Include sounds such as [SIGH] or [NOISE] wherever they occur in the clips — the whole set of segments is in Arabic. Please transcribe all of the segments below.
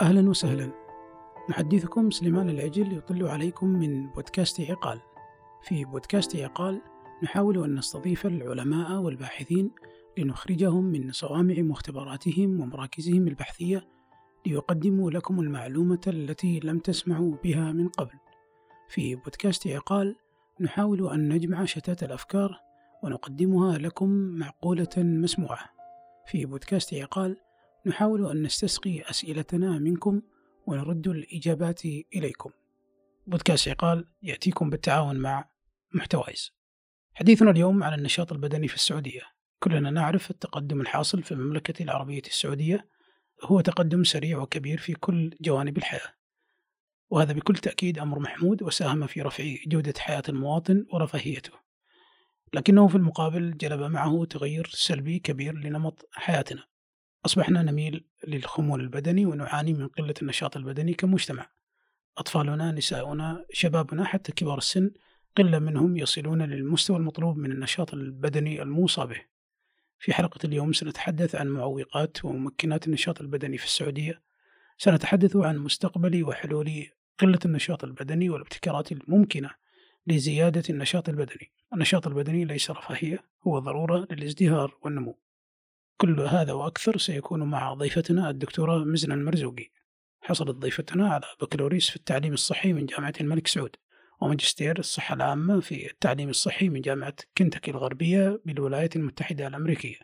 أهلا وسهلا. محدثكم سليمان العجل يطل عليكم من بودكاست عقال. في بودكاست عقال نحاول أن نستضيف العلماء والباحثين لنخرجهم من صوامع مختبراتهم ومراكزهم البحثية ليقدموا لكم المعلومة التي لم تسمعوا بها من قبل. في بودكاست عقال نحاول أن نجمع شتات الأفكار ونقدمها لكم معقولة مسموعة. في بودكاست عقال نحاول أن نستسقي أسئلتنا منكم ونرد الإجابات إليكم. بودكاست عقال يأتيكم بالتعاون مع محتوايز. حديثنا اليوم عن النشاط البدني في السعودية. كلنا نعرف التقدم الحاصل في المملكة العربية السعودية هو تقدم سريع وكبير في كل جوانب الحياة. وهذا بكل تأكيد أمر محمود وساهم في رفع جودة حياة المواطن ورفاهيته. لكنه في المقابل جلب معه تغير سلبي كبير لنمط حياتنا. أصبحنا نميل للخمول البدني ونعاني من قلة النشاط البدني كمجتمع. أطفالنا نساؤنا شبابنا حتى كبار السن قلة منهم يصلون للمستوى المطلوب من النشاط البدني الموصى به في حلقة اليوم سنتحدث عن معوقات وممكنات النشاط البدني في السعودية. سنتحدث عن مستقبل وحلول قلة النشاط البدني والابتكارات الممكنة لزيادة النشاط البدني. النشاط البدني ليس رفاهية هو ضرورة للازدهار والنمو. كل هذا وأكثر سيكون مع ضيفتنا الدكتورة مزنة المرزوقي. حصلت ضيفتنا على بكالوريوس في التعليم الصحي من جامعة الملك سعود وماجستير الصحة العامة في التعليم الصحي من جامعة كنتاكي الغربية بالولايات المتحدة الأمريكية.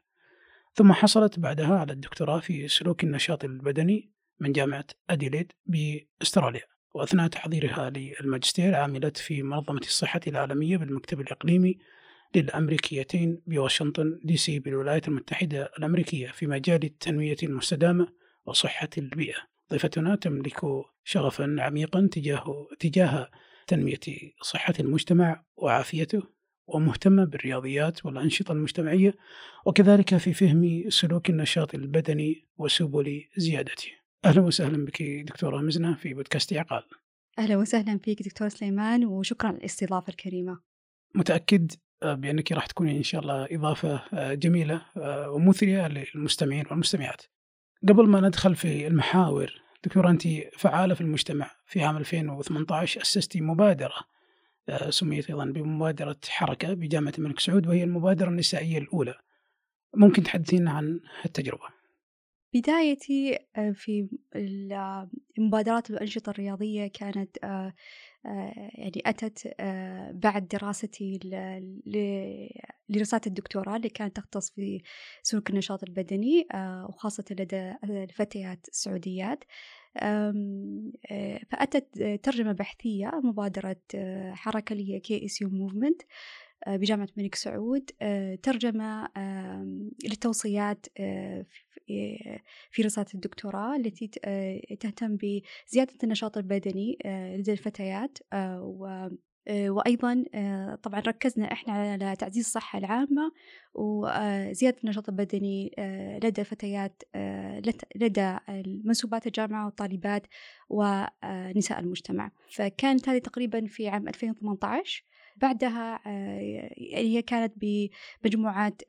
ثم حصلت بعدها على الدكتوراه في سلوك النشاط البدني من جامعة أديليد بأستراليا وأثناء تحضيرها للماجستير عملت في منظمة الصحة العالمية بالمكتب الإقليمي للأمريكيتين بواشنطن دي سي بالولايات المتحدة الأمريكية في مجال التنمية المستدامة وصحة البيئة. ضيفتنا تملك شغفا عميقا تجاه تجاه تنمية صحة المجتمع وعافيته ومهتمة بالرياضيات والأنشطة المجتمعية وكذلك في فهم سلوك النشاط البدني وسبل زيادته. أهلا وسهلا بك دكتورة مزنة في بودكاست عقال. أهلا وسهلا فيك دكتور سليمان وشكرا على الاستضافة الكريمة. متأكد بأنك راح تكوني إن شاء الله إضافة جميلة ومثرية للمستمعين والمستمعات. قبل ما ندخل في المحاور دكتورة أنت فعالة في المجتمع في عام 2018 أسستي مبادرة سميت أيضا بمبادرة حركة بجامعة الملك سعود وهي المبادرة النسائية الأولى. ممكن تحدثينا عن التجربة بدايتي في المبادرات والأنشطة الرياضية كانت يعني أتت بعد دراستي لرسالة الدكتوراه اللي كانت تختص في سلوك النشاط البدني وخاصة لدى الفتيات السعوديات. فأتت ترجمة بحثية مبادرة حركة اللي هي KSU Movement بجامعة الملك سعود ترجمة للتوصيات في رسالة الدكتوراه التي تهتم بزيادة النشاط البدني لدى الفتيات وأيضا طبعا ركزنا إحنا على تعزيز الصحة العامة وزيادة النشاط البدني لدى الفتيات لدى منسوبات الجامعة والطالبات ونساء المجتمع. فكانت هذه تقريبا في عام 2018 بعدها يعني هي كانت بمجموعات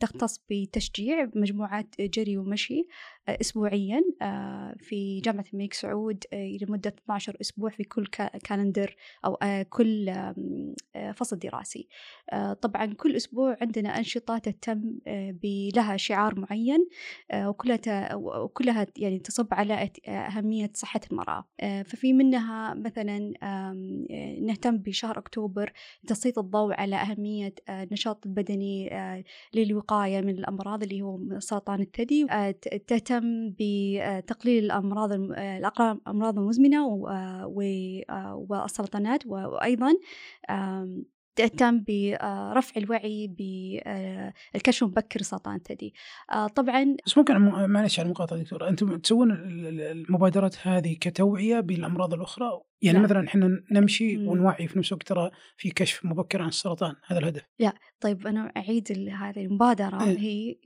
تختص بتشجيع مجموعات جري ومشي أسبوعيا في جامعة الملك سعود لمدة 12 أسبوع في كل كالندر أو كل فصل دراسي. طبعا كل أسبوع عندنا أنشطة تهتم لها شعار معين وكلها وكلها يعني تصب على أهمية صحة المرأة. ففي منها مثلا نهتم بشهر أكتوبر تسليط الضوء على أهمية النشاط البدني للوقاية من الأمراض اللي هو سرطان الثدي. تهتم بتقليل الأمراض الأمراض المزمنة والسرطانات وأيضا تهتم برفع الوعي بالكشف المبكر لسرطان الثدي. طبعا بس ممكن معلش على المقاطعة دكتور أنتم تسوون المبادرات هذه كتوعية بالأمراض الأخرى؟ يعني لا. مثلا إحنا نمشي مم. ونوعي في نفس الوقت ترى في كشف مبكر عن السرطان هذا الهدف لا طيب أنا أعيد هذه المبادرة إيه؟ هي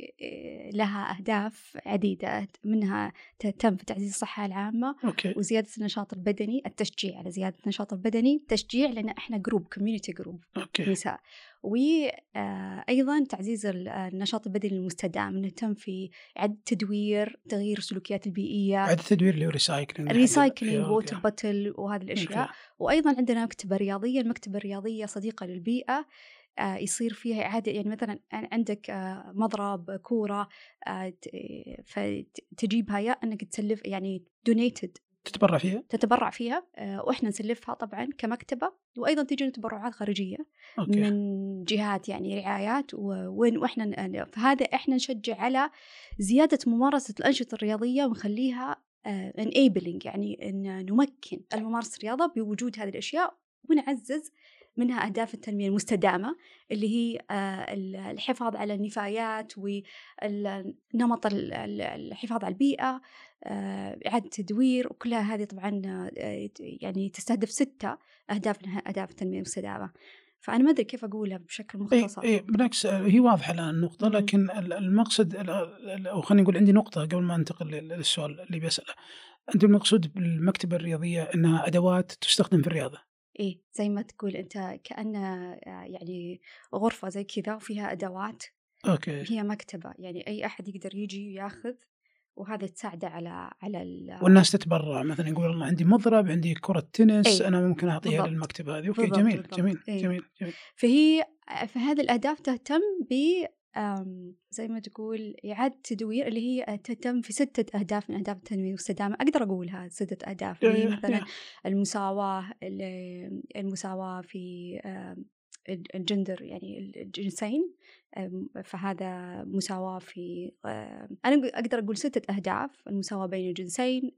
لها أهداف عديدة منها تهتم في تعزيز الصحة العامة okay. وزيادة النشاط البدني التشجيع على زيادة النشاط البدني تشجيع لأن إحنا group community group. نساء وأيضا تعزيز النشاط البدني المستدام نهتم في إعادة تدوير تغيير السلوكيات البيئية إعادة التدوير اللي هو recycling recycling water bottle وهذه الأشياء. وأيضا عندنا مكتبة رياضية المكتبة الرياضية صديقة للبيئة آه، يصير فيها إعادة يعني مثلا عندك آه، مضرب كورة آه، فتجيبها يا أنك تسلف يعني donated تتبرع فيها؟ تتبرع فيها وإحنا نسلفها طبعا كمكتبة وأيضا تجينا تبرعات خارجية okay. من جهات يعني رعايات وين وإحنا فهذا إحنا نشجع على زيادة ممارسة الأنشطة الرياضية ونخليها انيبلينج يعني إن نمكن الممارسة الرياضة بوجود هذه الأشياء ونعزز منها أهداف التنمية المستدامة اللي هي آه، الحفاظ على النفايات والنمط الحفاظ على البيئة آه، إعادة تدوير وكلها هذه طبعا آه، يعني تستهدف ستة أهداف منها أهداف التنمية المستدامة فأنا ما أدري كيف أقولها بشكل مختصر. إيه, إيه بالعكس هي واضحة الآن النقطة لكن المقصد أو خلينا نقول عندي نقطة قبل ما أنتقل للسؤال اللي بيسأله. أنت المقصود بالمكتبة الرياضية أنها أدوات تستخدم في الرياضة. إيه زي ما تقول أنت كأنه يعني غرفة زي كذا وفيها أدوات. okay. هي مكتبة يعني أي أحد يقدر يجي وياخذ وهذا تساعده على على ال والناس تتبرع مثلا يقول والله عندي مضرب عندي كرة تنس أي. أنا ممكن أعطيها للمكتبة هذه okay بالضبط جميل بالضبط. جميل أي. جميل جميل فهي فهذه الأهداف تهتم ب زي ما تقول إعادة تدوير اللي هي تهتم في ستة أهداف من أهداف التنمية المستدامة أقدر أقولها ستة أهداف اللي هي مثلا المساواة المساواة في الجندر يعني الجنسين فهذا مساواة في أنا أقدر أقول ستة أهداف المساواة بين الجنسين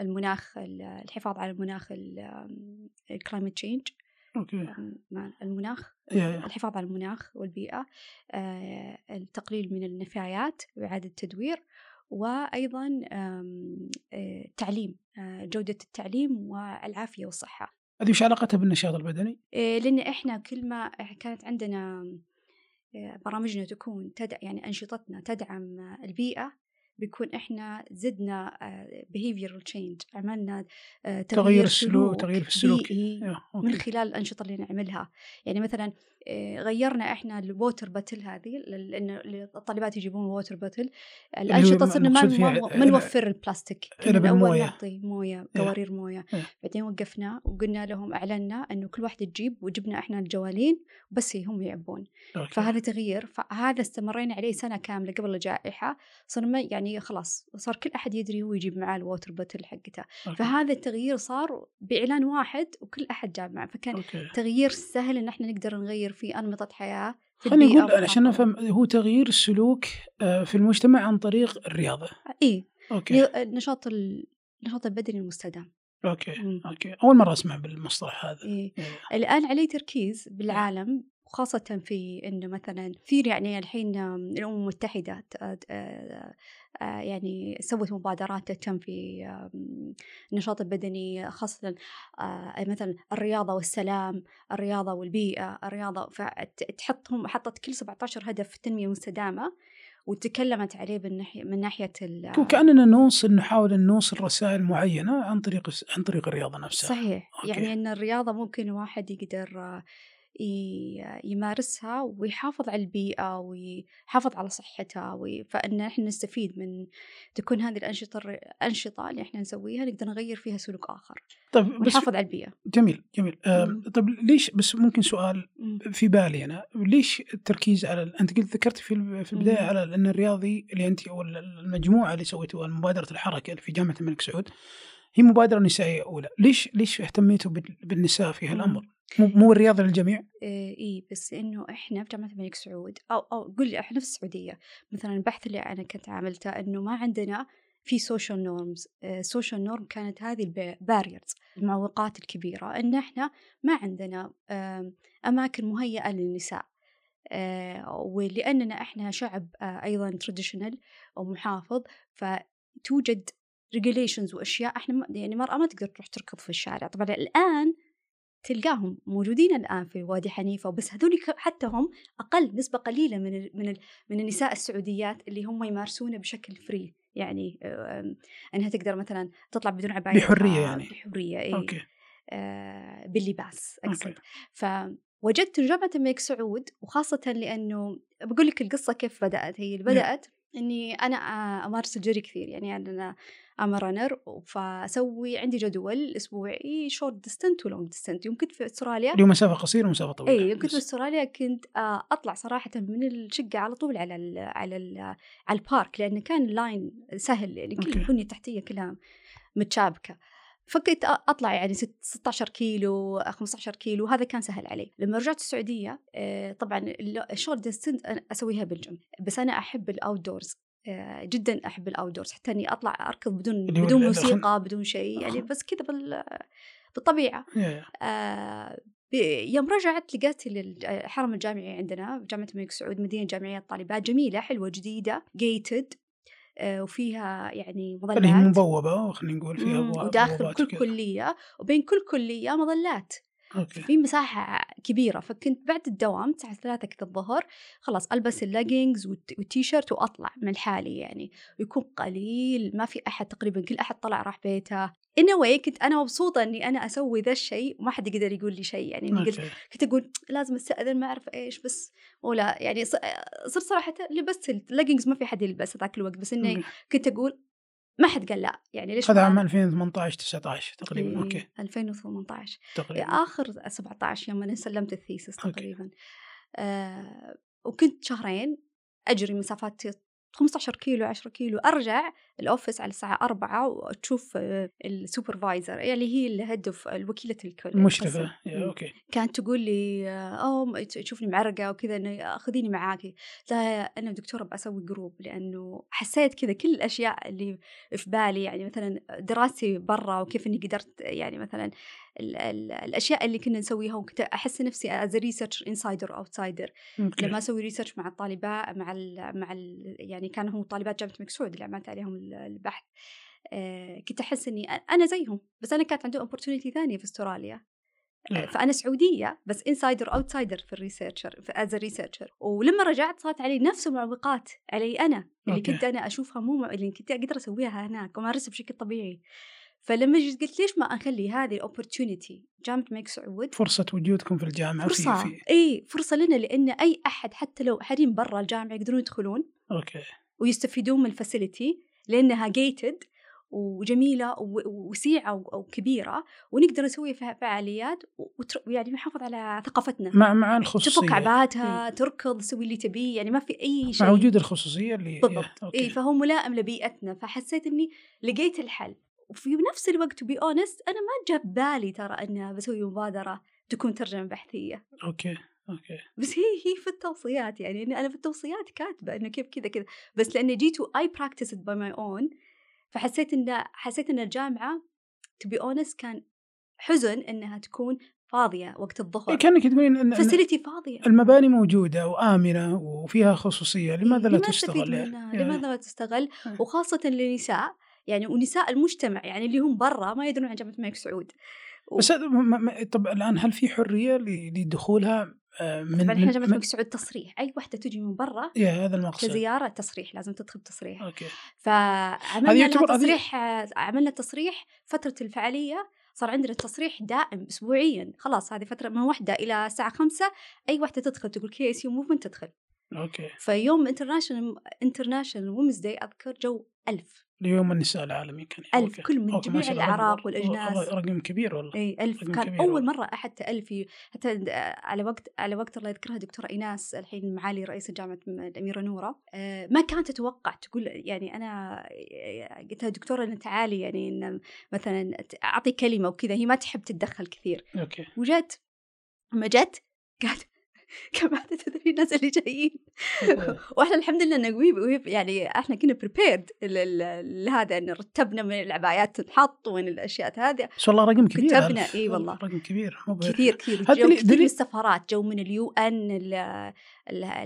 المناخ الحفاظ على المناخ ال climate change okay. المناخ. الحفاظ على المناخ والبيئة آه، التقليل من النفايات وإعادة التدوير وأيضا التعليم آه، جودة التعليم والعافية والصحة هذه وش علاقتها بالنشاط البدني؟ آه، لأن إحنا كل ما كانت عندنا برامجنا تكون تدع يعني أنشطتنا تدعم البيئة بيكون إحنا زدنا behavioral change عملنا تغيير, تغيير السلوك تغيير في السلوك. من خلال الأنشطة اللي نعملها. يعني مثلا غيرنا إحنا ال water bottle هذه لأن الطالبات يجيبون water bottle الأنشطة صرنا ما ما نوفر البلاستيك كنا أول نعطي موية قوارير موية. بعدين وقفنا وقلنا لهم أعلنا إنه كل واحدة تجيب وجبنا إحنا الجوالين بس هم يعبون. فهذا تغيير. فهذا استمرينا عليه سنة كاملة قبل الجائحة. صرنا يعني خلاص صار كل أحد يدري هو يجيب معاه ال water bottle حقته. فهذا التغيير صار بإعلان واحد وكل أحد جاب معه. فكان okay. تغيير سهل إن إحنا نقدر نغير في أنمطة حياة في خلينا نقول عشان نفهم هو تغيير السلوك آه، في المجتمع عن طريق الرياضة. إيه okay. النشاط النشاط البدني المستدام. okay. okay. أول مرة أسمع بالمصطلح هذا. إيه. إيه. الآن عليه تركيز بالعالم خاصة في إنه مثلا في يعني الحين الأمم المتحدة آه، يعني سوت مبادرات تهتم في النشاط البدني خاصة آه، مثلا الرياضة والسلام الرياضة والبيئة الرياضة فتحطهم حطت كل 17 هدف في التنمية المستدامة وتكلمت عليه من ناحية من ناحية كأننا نوصل نحاول نوصل رسائل معينة عن طريق عن طريق الرياضة نفسها صحيح أوكي. يعني أن الرياضة ممكن واحد يقدر يمارسها ويحافظ على البيئة ويحافظ على صحتها فإن إحنا نستفيد من تكون هذه الأنشطة الأنشطة اللي إحنا نسويها نقدر نغير فيها سلوك آخر طيب ونحافظ على البيئة. جميل جميل. آه طيب ليش بس ممكن سؤال في بالي أنا. ليش التركيز على أنت قلت ذكرت في في البداية على أن الرياضي اللي أنت أو المجموعة اللي سويتوها مبادرة الحركة في جامعة الملك سعود هي مبادرة نسائية أولى. ليش ليش اهتميتوا بالنساء في هالأمر؟ مو مو الرياضة للجميع؟ إيه, إيه بس إنه إحنا في جامعة الملك سعود أو أو قل لي إحنا في السعودية. مثلا البحث اللي أنا كنت عملته إنه ما عندنا في social norms social norm كانت هذه ال barriers المعوقات الكبيرة إن إحنا ما عندنا أماكن مهيئة للنساء. آه، ولأننا إحنا شعب آه، أيضا traditional أو محافظ فتوجد regulations وأشياء إحنا يعني مرأة ما تقدر تروح تركض في الشارع. طبعا الآن تلقاهم موجودين الآن في وادي حنيفة بس هذول حتى هم أقل نسبة قليلة من ال من ال من النساء السعوديات اللي هم يمارسونه بشكل free يعني إنها تقدر مثلا تطلع بدون عباية بحرية يعني. بحرية اي okay. آه باللباس أقصد. ف وجدت إنه جامعة الملك سعود وخاصة لأنه بقول لك القصة كيف بدأت. هي اللي بدأت أنا آه، أمارس الجري كثير يعني أنا I'm runner فأسوي عندي جدول أسبوعي short distance و long distance يوم كنت في أستراليا اللي هو مسافة قصيرة ومسافة طويلة؟ اي يوم كنت في أستراليا كنت أطلع صراحة من الشقة على طول على ال على ال على ال park لأنه كان ال line سهل يعني كل. البنية التحتية كلها متشابكة. فكنت أطلع يعني ست- 16 كيلو 15 كيلو هذا كان سهل علي. لما رجعت السعودية آه، طبعا ال- ال short distance أنا أسويها بالجيم بس أنا أحب ال outdoors جدا أحب ال outdoors حتى إني أطلع أركض بدون بدون موسيقى بدون شيء يعني بس كذا بال بالطبيعة. آه، يوم رجعت لقيت الحرم الجامعي عندنا جامعة الملك سعود مدينة جامعية الطالبات جميلة حلوة جديدة gated وفيها يعني هي مظلات مبوبة خلينا نقول فيها أبواب- وداخل كل. كلية وبين كل كلية مظلات okay. في مساحة كبيرة فكنت بعد الدوام الساعة ثلاثة كذا الظهر خلاص ألبس ال leggings وال T-shirt وأطلع من حالي يعني ويكون قليل ما في أحد تقريبا كل أحد طلع راح بيته. A way كنت أنا مبسوطة إني أنا أسوي ذا الشيء وما حد يقدر يقول لي شيء يعني إني قلت كنت أقول لازم أستأذن ما أعرف إيش بس ولا يعني صرت صراحة لبست اللاجينجز ما في حد يلبس ذاك الوقت بس إني okay. كنت أقول ما حد قال لا. يعني ليش هذا عام أنا؟ 2018 19 تقريبا. إيه، okay. 2018 تقريبا. آخر 17 يوم أنا سلمت ال thesis okay. تقريبا. آه وكنت شهرين أجري مسافات 15 كيلو 10 كيلو أرجع ال office على الساعة 4 وتشوف آه، ال supervisor يعني هي ال head of الوكيلة الكل القسم. المشرفة يا مم. okay. كانت تقول لي آه، أوه تشوفني معرقة وكذا إنه خذيني معاكي. لا أنا دكتورة بسوي group لأنه حسيت كذا كل الأشياء اللي في بالي يعني مثلا دراستي برا وكيف إني قدرت يعني مثلا ال ال الأشياء اللي كنا نسويها وكنت أحس نفسي as research insider outsider لما أسوي research مع الطالبات مع ال مع ال يعني كانوا هم طالبات جامعة الملك سعود اللي عملت عليهم البحث. آه، كنت أحس إني أنا زيهم بس أنا كانت عندي opportunity ثانية في أستراليا. yeah. فأنا سعودية بس insider outsider في ال researcher as researcher ولما رجعت صارت علي نفس المعوقات علي أنا اللي okay. كنت أنا أشوفها مو مع- اللي كنت أقدر أسويها هناك وامارسها بشكل طبيعي. فلما جيت قلت ليش ما أخلي هذه ال opportunity جامعه الملك سعود فرصة وجودكم في الجامعة فرصة في في إي فرصة لنا لأن أي أحد حتى لو حريم برا الجامعة يقدرون يدخلون أوكي. ويستفيدون من ال facility لأنها gated وجميلة و- ووسيعة و- وكبيرة ونقدر نسوي فيها فعاليات وتر... يعني نحافظ على ثقافتنا. مع مع الخصوصية. تفك عباتها تركض تسوي اللي تبيه يعني ما في أي شيء. مع وجود الخصوصية اللي بالضبط. اي فهو ملائم لبيئتنا. فحسيت إني لقيت الحل. وفي نفس الوقت to be honest أنا ما جاب بالي ترى ان بسوي مبادرة تكون ترجمة بحثية. أوكي. أوكي. بس هي هي في التوصيات يعني أنا في التوصيات كاتبة إنه كيف كذا كذا. بس لأني جيت I practice by my own فحسيت إن حسيت إن الجامعة to be honest كان حزن إنها تكون فاضية وقت إيه، الظهر. كأنك تقولين إن facility فاضية. المباني موجودة وآمنة وفيها خصوصية لماذا لا تستغل يعني؟ يا- لماذا لا تستغل آه. وخاصة للنساء يعني ونساء المجتمع يعني اللي هم برا ما يدرون عن جامعة الملك سعود. و- بس طب الآن هل في حرية ل- لدخولها من, طبعا إحنا جامعه الملك سعود تصريح أي وحدة تجي من برا يا هذا المقصد كزيارة تصريح لازم تدخل تصريح. أوكي. فعملنا تصريح عملنا تصريح فترة الفعالية صار عندنا تصريح دائم اسبوعيا. خلاص هذه فترة من واحدة إلى الساعة خمسة أي واحدة تدخل تقول KSU Movement تدخل. أوكي. فيوم international International Women's Day أذكر جو ألف. ليوم النساء العالمي كان ألف أوكي. كل من أوكي، جميع الأعراق والأجناس. رقم كبير والله إي ألف كان كبير أول. مرة أخذت ألف حتى على وقت على وقت الله يذكرها دكتورة إيناس الحين معالي رئيسة جامعة الأميرة نورة آه، ما كانت تتوقع تقول يعني أنا قلت لها دكتورة إن تعالي يعني إن مثلا أعطي كلمة وكذا هي ما تحب تتدخل كثير. أوكي. وجت لما جت قالت [LAUGHS] كم عدد تدري الناس اللي جايين؟ [LAUGHS] وإحنا الحمد لله انه وي- وي- يعني إحنا كنا prepared لهذا إن رتبنا من العبايات تنحط وين الأشياء هذه. بس والله رقم كبير كتبنا،. إي والله. رقم كبير كثير كثير. جو كثير من السفارات جو من ال UN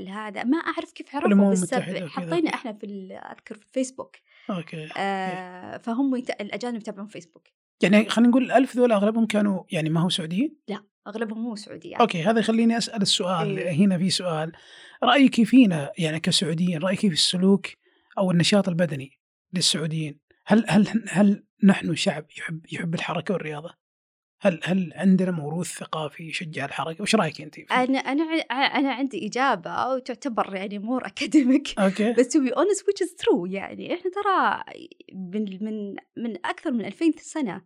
هذا. ما أعرف كيف عرفوا بس. حطينا إحنا في أذكر في الفيسبوك أوكي. آه فهم يت- الأجانب يتابعون فيسبوك يعني خلينا نقول الألف ذول أغلبهم كانوا يعني ما هو سعوديين؟ أغلبهم مو سعوديين أوكي هذا يخليني أسأل السؤال إيه. هنا في سؤال. رأيك فينا يعني كسعوديين رأيك في السلوك أو النشاط البدني للسعوديين؟ هل هل هل نحن شعب يحب يحب الحركة والرياضة؟ هل هل عندنا موروث ثقافي يشجع الحركة؟ وش رأيك أنت؟ أنا أنا أنا عندي إجابة وتعتبر يعني more academic أوكي. بس to be honest which is true يعني. إحنا ترى من من من أكثر من 2000 سنة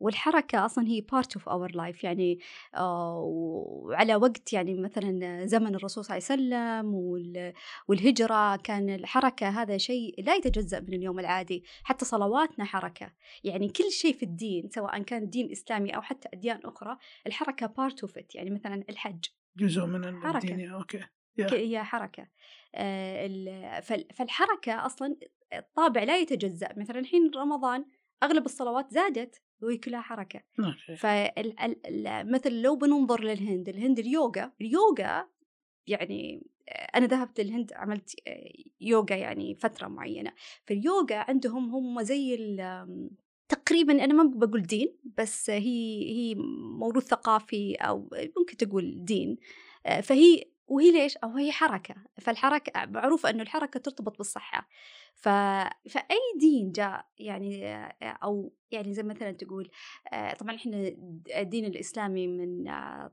والحركة أصلا هي part of our life يعني آه وعلى وقت يعني مثلا زمن الرسول صلى الله عليه وسلم والهجرة كان الحركة هذا شيء لا يتجزأ من اليوم العادي حتى صلواتنا حركة. يعني كل شيء في الدين سواء كان دين إسلامي أو حتى أديان أخرى الحركة part of it. يعني مثلا الحج. جزء من الدين حركة. أوكي. هي حركة. آه فالحركة أصلا الطابع لا يتجزأ. مثلا الحين رمضان أغلب الصلوات زادت. وهي كلها حركة. فمثل لو بننظر للهند الهند اليوغا اليوغا يعني أنا ذهبت للهند عملت يوغا يعني فترة معينة. فاليوغا عندهم هم زي تقريبا أنا ما بقول دين بس هي هي موروث ثقافي أو ممكن تقول دين. فهي وهي ليش؟ أو هي حركة. فالحركة معروف أنه الحركة ترتبط بالصحة. ف... فأي دين جاء يعني أو يعني زي مثلا تقول طبعا إحنا الدين الإسلامي من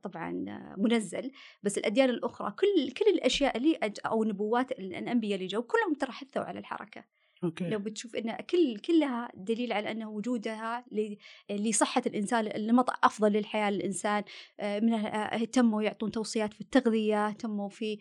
طبعا منزل بس الأديان الأخرى كل كل الأشياء اللي أو نبوات الأنبياء اللي جو كلهم ترى حثوا على الحركة. أوكي. لو بتشوف إن كل كلها دليل على انه وجودها لصحة الإنسان لنمط أفضل للحياة للإنسان من اهتموا يعطون توصيات في التغذية اهتموا في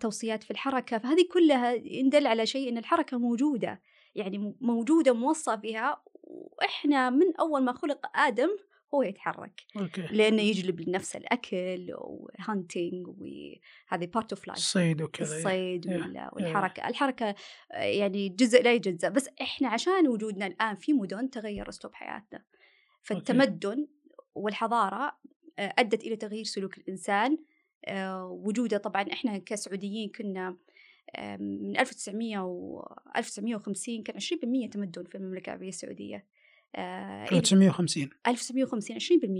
توصيات في الحركة فهذه كلها يدل على شيء إن الحركة موجودة يعني موجودة موصى بها وإحنا من أول ما خلق آدم هو يتحرك. أوكي. لأنه يجلب لنفسه الأكل و hunting وهذه part of life الصيد وكذا الصيد yeah. والحركة. yeah. الحركة يعني جزء لا يتجزا بس إحنا عشان وجودنا الآن في مدن تغير أسلوب حياتنا. فالتمدن والحضارة أدت إلى تغيير سلوك الإنسان. وجوده طبعا إحنا كسعوديين كنا من 1900 و 1950 كان 20% تمدن في المملكة العربية السعوديه 1950 1950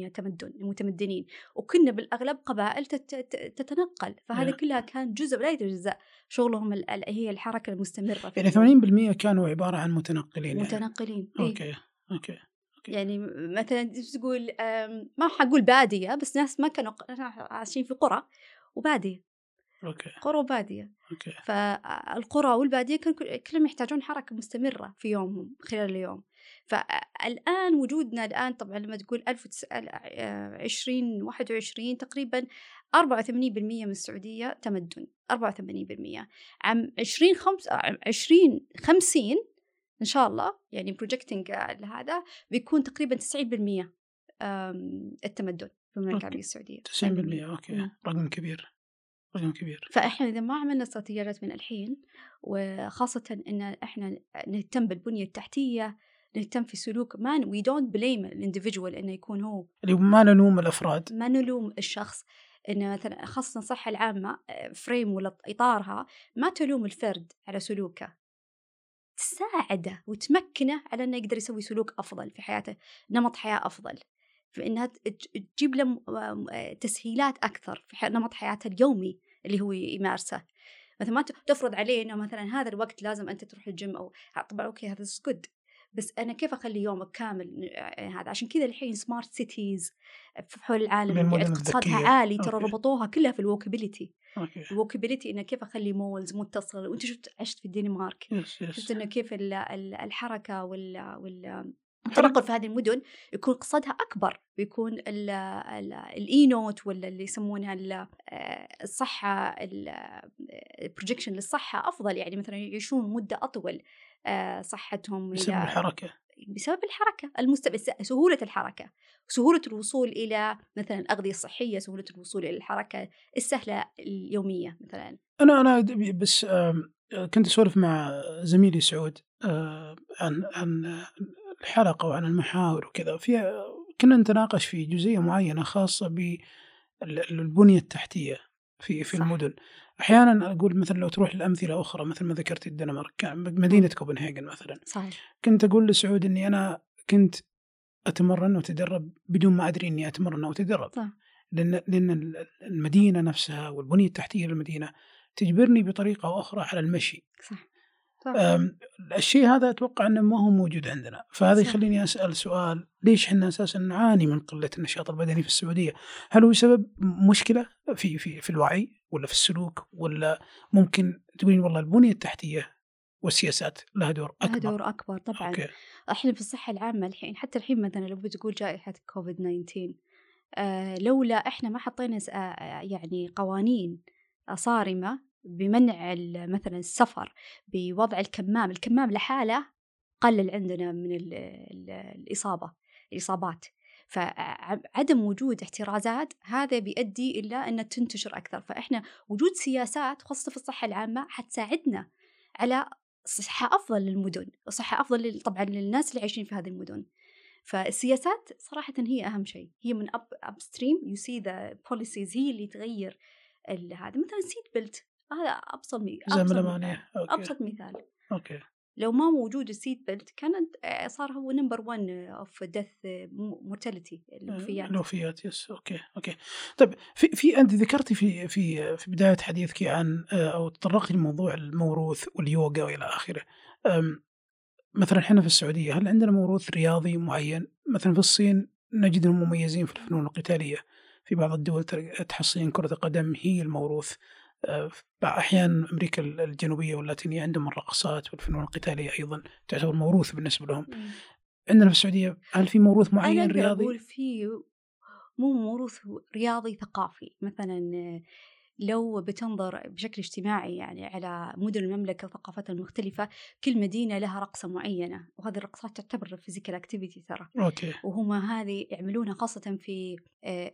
20% تمدن المتمدنين وكنا بالأغلب قبائل تتنقل فهذا كلها كان جزء لا يتجزا شغلهم هي الحركة المستمرة يعني 80% كانوا عبارة عن متنقلين متنقلين يعني. أوكي أوكي يعني مثلا تقول ما حقول بادية بس ناس ما كانوا عايشين في قرى وبادية. أوكي. قرى وبادية. أوكي. فالقرى والبادية كانوا كلهم يحتاجون حركة مستمرة في يومهم خلال اليوم. فالآن وجودنا الآن طبعا لما تقول 2021 تقريبا 84% من السعودية تمدن 84% عام 20 خمس 20 50 إن شاء الله يعني projecting لهذا بيكون تقريبا 90% التمدن في المملكة العربية السعودية. 90% أوكي. رقم كبير رقم كبير. فإحنا إذا ما عملنا استراتيجيات من الحين وخاصة إن إحنا نهتم بالبنية التحتية نهتم في سلوك ما we don't blame ال individual إنه يكون هو. اللي ما نلوم الأفراد. ما نلوم الشخص. إنه مثلا خاصة الصحة العامة frame ولا إطارها ما تلوم الفرد على سلوكه. تساعده وتمكنه على إنه يقدر يسوي سلوك أفضل في حياته نمط حياة أفضل. فإنها تجيب له تسهيلات أكثر في نمط حياته اليومي اللي هو يمارسه. مثلا ما تفرض عليه إنه مثلا هذا الوقت لازم أنت تروح الجيم أو طبعا أوكي هذا good بس أنا كيف أخلي يومك كامل هذا؟ عشان كذا الحين smart cities في حول العالم اقتصادها عالي ترى ربطوها كلها في ال walkability ال walkability إنه كيف أخلي malls متصل وأنت شفت عشت في الدنمارك. شفت إنه كيف الحركة وال وال التنقل في هذه المدن يكون اقتصادها أكبر. بيكون الاي نوت ولا اللي يسمونها الصحة ال projection للصحة أفضل. يعني مثلا يعيشون مدة أطول. صحتهم بسبب الحركة؟ بسبب الحركة المست... سهولة الحركة سهولة الوصول إلى مثلا الاغذيه الصحيه سهولة الوصول إلى الحركة السهلة اليومية مثلا. أنا أنا بس كنت أسولف مع زميلي سعود عن عن الحلقة وعن المحاور وكذا. في كنا نتناقش في جزئية معينة خاصة بالبنيه التحتية في في صح. المدن. أحيانا أقول مثلا لو تروح لأمثلة أخرى مثل ما ذكرت الدنمارك مدينة كوبنهاجن مثلا. صحيح. كنت أقول لسعود إني أنا كنت أتمرن وأتدرب بدون ما أدري إني أتمرن أو أتدرب. صح. لأن لأن المدينة نفسها والبنية التحتية للمدينة تجبرني بطريقة أو أخرى على المشي. صح. الشيء هذا أتوقع إنه ما هو موجود عندنا، فهذا. يخليني أسأل سؤال ليش إحنا أساسا نعاني من قلة النشاط البدني في السعودية؟ هل هو سبب مشكلة في في في الوعي ولا في السلوك ولا ممكن تقولين والله البنية التحتية والسياسات لها دور لها أكبر؟ دور أكبر طبعا أوكي إحنا في الصحة العامة الحين حتى الحين مثلا لو بتقول جائحة كوفيد 19 آه لولا إحنا ما حطينا آه يعني قوانين صارمة بمنع مثلا السفر بوضع الكمام الكمام لحاله قلل عندنا من ال ال الإصابة الإصابات. فعدم وجود احترازات هذا بيؤدي إلى أن تنتشر أكثر. فإحنا وجود سياسات خاصة في الصحة العامة حتساعدنا على صحة أفضل للمدن وصحة أفضل طبعا للناس اللي عايشين في هذه المدن. فالسياسات صراحة هي أهم شيء. هي من up upstream you see the policies هي اللي تغير هذا. مثلا الـ seat belt هذا الأمانية. مثال. أبسط مثال. okay. لو ما موجود الـ seat belt كانت آه، صار هو number 1 of death mortality الوفيات. الوفيات yes okay okay. طيب في في أنت ذكرتي في في في بداية حديثك عن آه، أو تطرقتي لموضوع الموروث واليوغا وإلى آخره. مثلا إحنا في السعودية هل عندنا موروث رياضي معين؟ مثلا في الصين نجد إنهم مميزين في الفنون القتالية. في بعض الدول تحصين كرة القدم هي الموروث. آه، في بعض أحيان أمريكا الجنوبية واللاتينية عندهم الرقصات والفنون القتالية أيضا تعتبر موروث بالنسبة لهم مم. عندنا في السعودية هل في موروث أنا معين أقدر رياضي أقول في مو موروث رياضي ثقافي مثلا لو بتنظر بشكل اجتماعي يعني على مدن المملكة وثقافتها المختلفة كل مدينة لها رقصة معينة وهذه الرقصات تعتبر physical activity ترى. okay. وهم هذه يعملونها خاصة في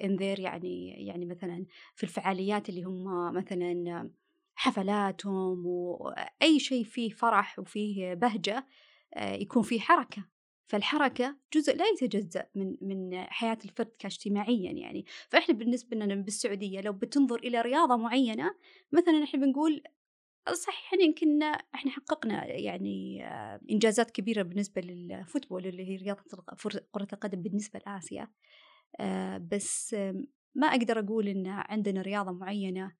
انذير يعني يعني مثلا في الفعاليات اللي هم مثلا حفلاتهم وأي شيء فيه فرح وفيه بهجة آه، يكون فيه حركة. فالحركة جزء لا يتجزأ من من حياة الفرد كاجتماعيا يعني. فإحنا بالنسبة لنا بالسعودية لو بتنظر إلى رياضة معينة مثلا إحنا بنقول صحيح يعني يمكن إحنا حققنا يعني آه، إنجازات كبيرة بالنسبة للفوتبول اللي هي رياضة كرة القدم بالنسبة لآسيا. آه، بس ما أقدر أقول إن عندنا رياضة معينة.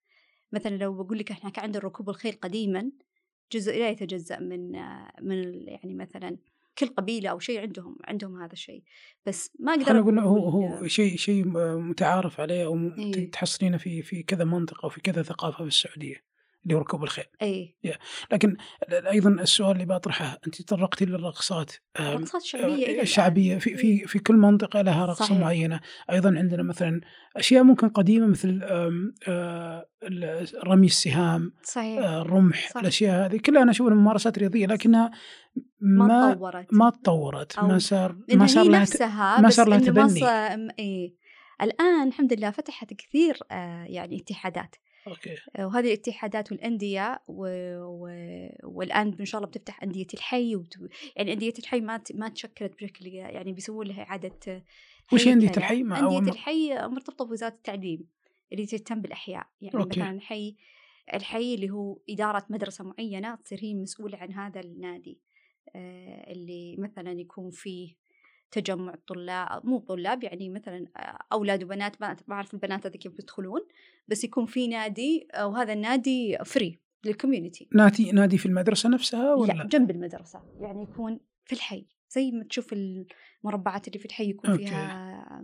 مثلا لو بقول لك إحنا كان عندنا ركوب الخيل قديما جزء لا يتجزأ من آه، من يعني مثلا كل قبيلة أو شيء عندهم عندهم هذا الشيء بس ما أقدر خلينا نقول هو هو شيء شيء متعارف عليه أو إيه. تحصلينه في في كذا منطقة وفي كذا ثقافة في السعودية اللي هو ركوب الخيل، أي. لكن أيضا السؤال اللي بطرحه أنت تطرقتي للرقصات رقصات شعبية. الشعبيه في في في كل منطقة لها رقصة صحيح. معينة، أيضا عندنا مثلا أشياء ممكن قديمة مثل رمي السهام، صحيح. الرمح، صح. الأشياء هذه. كلها أنا أشوفها ممارسات رياضية لكنها ما ما تطورت. ما تطورت، ما صار ما صار لها نفسها ما صار لها تبني. إيه. الآن الحمد لله فتحت كثير آه يعني اتحادات. أوكي وهذه الاتحادات والأندية و... و... والآن إن شاء الله بتفتح أندية الحي وت... يعني أندية الحي ما ت... ما تشكلت بشكل يعني بيسوون لها إعادة آه، وش هي أندية هيكلة. الحي؟ مع أول أندية مرة. الحي مرتبطة بوزارة التعليم اللي تهتم بالأحياء يعني أوكي. مثلا الحي الحي اللي هو إدارة مدرسة معينة تصير هي مسؤولة عن هذا النادي آه، اللي مثلا يكون فيه تجمع طلاب مو طلاب يعني مثلا آه، أولاد وبنات ما أعرف البنات هذه كيف بيدخلون بس يكون في نادي آه، وهذا النادي free لل community نادي نادي في المدرسة نفسها ولا؟ لا جنب المدرسة. يعني يكون في الحي زي ما تشوف المربعات اللي في الحي يكون okay. فيها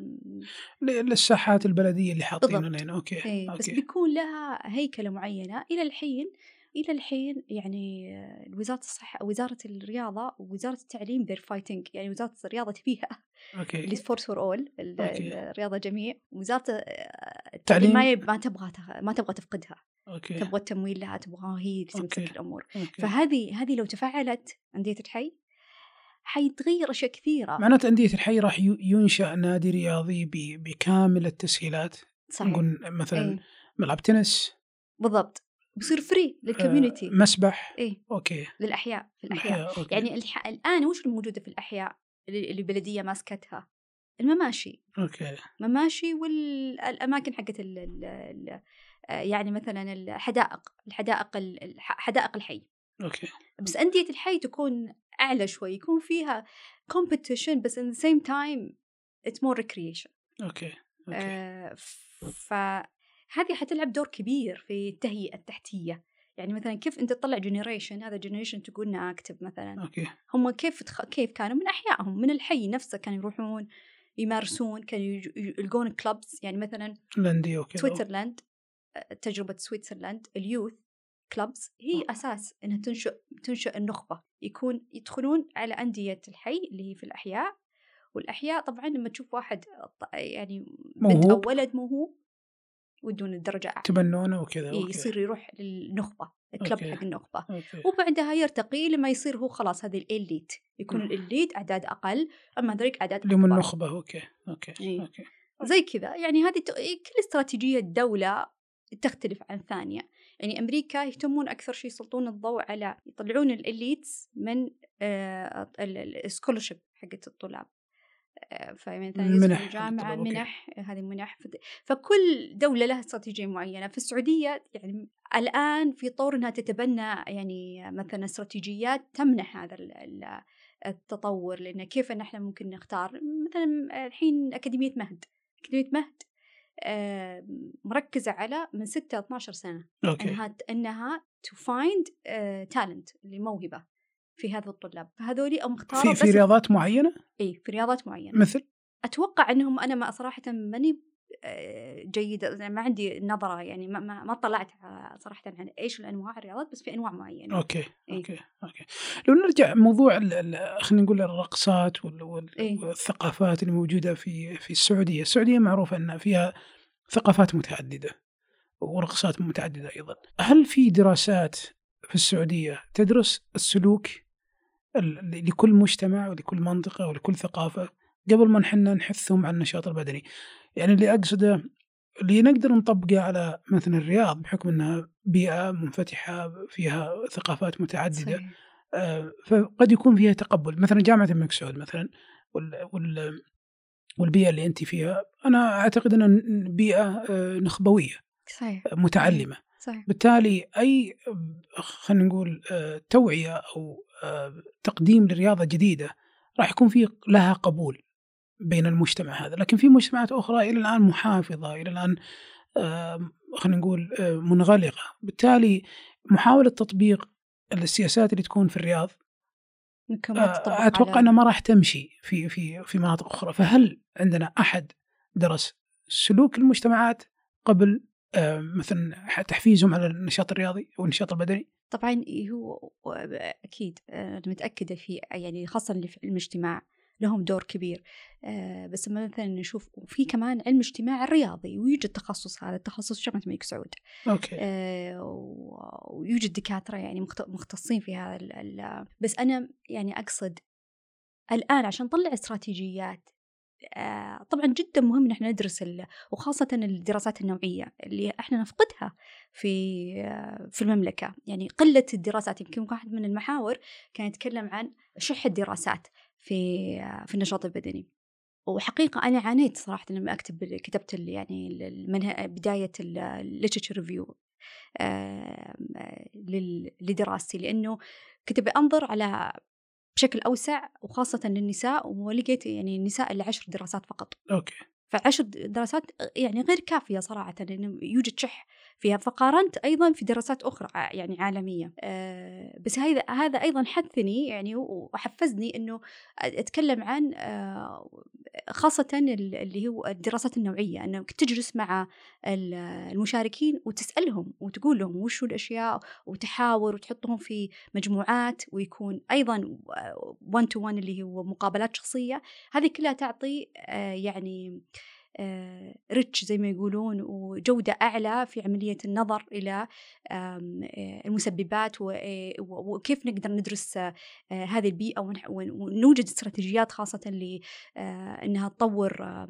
للساحات البلدية اللي حاطينها. لنا okay إيه بس okay. بيكون لها هيكلة معينة إلى الحين إلى الحين يعني آه، وزارة الصحة وزارة الرياضة ووزاره التعليم they're fighting. يعني وزارة الرياضة تبيها. اللي okay sport for all okay. الرياضة جميع. وزارة آه، تعليم. التعليم ما ما تبغى ما تبغى تفقدها. okay. تبغى التمويل لها تبغى هي اللي تمسك okay. الأمور. okay. فهذه هذه لو تفعلت انديه الحي حيتغير أشياء كثيرة. معناته انديه الحي راح ينشأ نادي رياضي ب- بكامل التسهيلات. صحيح. نقول مثلا إيه. ملعب تنس. بالضبط. بيصير free لل community آه، مسبح. إيه okay. للأحياء في الاحياء okay. يعني الح... الآن وش الموجودة في الأحياء اللي البلديه ماسكتها؟ المماشي. okay. مماشي والاماكن حقت ال... ال... ال... آه، يعني مثلا الحدائق الحدائق ال- حدائق الحي. okay. بس أندية الحي تكون أعلى شوي يكون فيها competition بس the same time it's more recreation. okay. okay. آه، فهذه حتلعب دور كبير في التهيئة التحتية. يعني مثلا كيف أنت تطلع generation هذا generation تقولنا active مثلا. okay. هم كيف تخ... كيف كانوا؟ من أحيائهم من الحي نفسه كانوا يروحون يمارسون كانوا يج- يلقون clubs يعني مثلا لندي وكذا سويسرلاند آه، تجربة سويسرلاند الـ youth clubs هي آه. أساس إنها تنشئ تنشئ النخبة. يكون يدخلون على أندية الحي اللي هي في الأحياء. والأحياء طبعا لما تشوف واحد يعني بنت موهوب. ولد موهوب ودون الدرجة أعلى تبنونه وكذا إيه، okay. يصير يروح للنخبة الـ club okay. حق النخبة okay وبعدها يرتقي لما يصير هو خلاص هذه الـ elite يكون مم. الـ elite أعداد أقل أما ذلك أعداد أكبر. النخبه okay okay إيه. okay زي كذا يعني هذه ت- كل استراتيجية دولة تختلف عن ثانية يعني أمريكا يهتمون أكثر شيء يسلطون الضوء على يطلعون الـ elites من الـ scholarship حقت الطلاب آه، فمثلا المنح يدخلوا حق الجامعة okay. منح هذه منح. فكل دولة لها استراتيجية معينة. في السعودية يعني الآن في طور أنها تتبنى يعني مثلا استراتيجيات تمنح هذا ال- ال- التطور لأن كيف أن إحنا ممكن نختار؟ مثلا الحين أكاديمية مهد. أكاديمية مهد آه، مركزة على من 6 ل 12 سنة. okay. إنها إنها to find talent اللي موهبه في هذا الطلاب فهذولي أو مختاره في في رياضات معينة؟ إي في رياضات معينة. مثل؟ أتوقع إنهم أنا ما صراحة ماني آه، جيدة ما عندي نظرة يعني ما ما, ما طلعت صراحة عن إيش الأنواع الرياضات بس في أنواع معينة. okay إيه. okay okay. لو نرجع موضوع خلينا نقول الرقصات وال- وال- إيه. والثقافات اللي موجودة في في السعودية، السعودية معروفة ان فيها ثقافات متعددة ورقصات متعددة أيضا. هل في دراسات في السعودية تدرس السلوك؟ ال- لكل مجتمع ولكل منطقة ولكل ثقافة قبل ما نحن نحثهم على النشاط البدني؟ يعني اللي أقصده اللي نقدر نطبقه على مثلا الرياض بحكم إنها بيئة منفتحة فيها ثقافات متعددة صحيح. آه، فقد يكون فيها تقبل مثلا جامعة الملك سعود مثلا وال وال والبيئة اللي أنت فيها أنا أعتقد إنها بيئة آه، نخبوية صحيح متعلمة صحيح. بالتالي أي آه، خلينا نقول آه، توعية أو آه، تقديم لرياضة جديدة راح يكون في لها قبول بين المجتمع هذا. لكن في مجتمعات أخرى إلى الآن محافظة إلى الآن آه، خلينا نقول آه، منغلقة. بالتالي محاولة تطبيق السياسات اللي تكون في الرياض أتوقع إنها ما راح تمشي في في في مناطق أخرى. فهل عندنا أحد درس سلوك المجتمعات قبل مثلا تحفيزهم على النشاط الرياضي أو النشاط البدني؟ طبعا هو أكيد آه، أنا متأكدة في يعني خاصة اللي في علم الاجتماع لهم دور كبير آه، بس مثلا نشوف في كمان علم اجتماع رياضي ويوجد تخصص هذا التخصص في جامعه الملك سعود؟ أوكي. آه، ويوجد دكاترة يعني مخت- مختصين في هذا ال- ال- بس أنا يعني أقصد الآن عشان نطلع استراتيجيات آه، طبعا جدا مهم إن إحنا ندرس وخاصة الدراسات النوعية اللي إحنا نفقدها في آه، في المملكة يعني قلة الدراسات يمكن واحد من المحاور كان يتكلم عن شح الدراسات في آه، في النشاط البدني وحقيقة أنا عانيت صراحة لما أكتب كتبت يعني. بداية الـ literature review لدراستي لأنه كنت بأنظر على بشكل أوسع وخاصة للنساء ولقيت يعني النساء اللي عشر دراسات فقط. okay. فعشر دراسات يعني غير كافية صراحة لأنه يوجد شح فيها فقارنت أيضا في دراسات أخرى يعني عالمية. أه بس هذا هذا أيضا حثني يعني وحفزني أنه أتكلم عن أه خاصة ال- اللي هو الدراسات النوعية. أنك تجلس مع ال- المشاركين وتسألهم وتقول لهم وش الأشياء وتحاور وتحطهم في مجموعات ويكون أيضا 1 تو 1 اللي هو مقابلات شخصية. هذه كلها تعطي آه، يعني ريتش زي ما يقولون وجودة أعلى في عملية النظر إلى آه، المسببات آه، وكيف نقدر ندرس آه، آه، هذه البيئة ونوجد استراتيجيات خاصة لأنها تطور آه،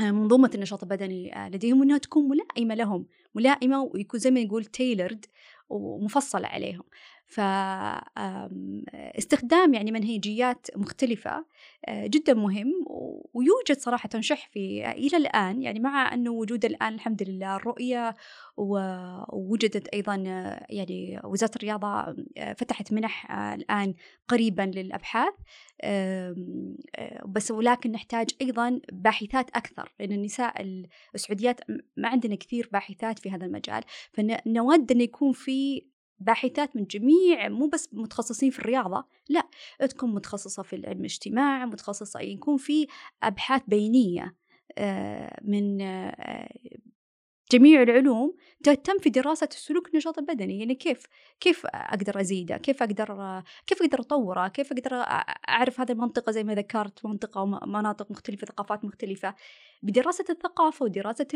آه، منظومة النشاط البدني آه، لديهم وأنها تكون ملائمة لهم ملائمة ويكون زي ما نقول تailored ومفصلة عليهم. فاستخدام يعني منهجيات مختلفة آه، جدا مهم ويوجد صراحة شح في إلى الآن يعني مع أنه وجود الآن الحمد لله الرؤية ووجدت أيضا آه، يعني وزارة الرياضة آه، فتحت منح الآن قريبا للأبحاث بس ولكن نحتاج أيضا باحثات أكثر لأن النساء السعوديات ما عندنا كثير باحثات في هذا المجال فنود أن يكون في باحثات من جميع مو بس متخصصين في الرياضة لا تكون متخصصة في العلم الاجتماع متخصصة يكون في أبحاث بينية آه، من آه، جميع العلوم تهتم في دراسة السلوك النشاط البدني. يعني كيف كيف أقدر أزيده؟ كيف أقدر كيف أقدر أطوره؟ كيف أقدر أعرف هذه المنطقة زي ما ذكرت منطقة ومناطق مختلفة ثقافات مختلفة. بدراسة الثقافة ودراسة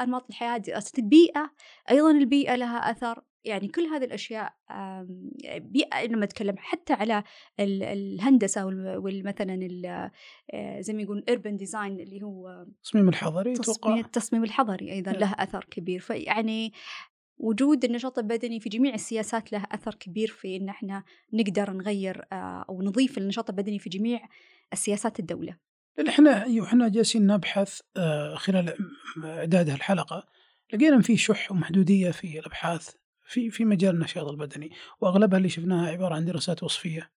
أنماط الحياة دراسة البيئة أيضا البيئة لها أثر. يعني كل هذه الأشياء بيئة لما أتكلم حتى على الهندسة والمثلا آه، زي ما يقولون urban design اللي هو التصميم الحضري تصميم التصميم الحضري أيضا له أثر كبير. فيعني وجود النشاط البدني في جميع السياسات له أثر كبير في إن إحنا نقدر نغير آه، أو نضيف النشاط البدني في جميع السياسات الدولة. إحنا أيوه إحنا جالسين نبحث آه، خلال اعداد الحلقة لقينا إن في شح ومحدودية في الأبحاث في في مجال النشاط البدني وأغلبها اللي شفناها عبارة عن دراسات وصفية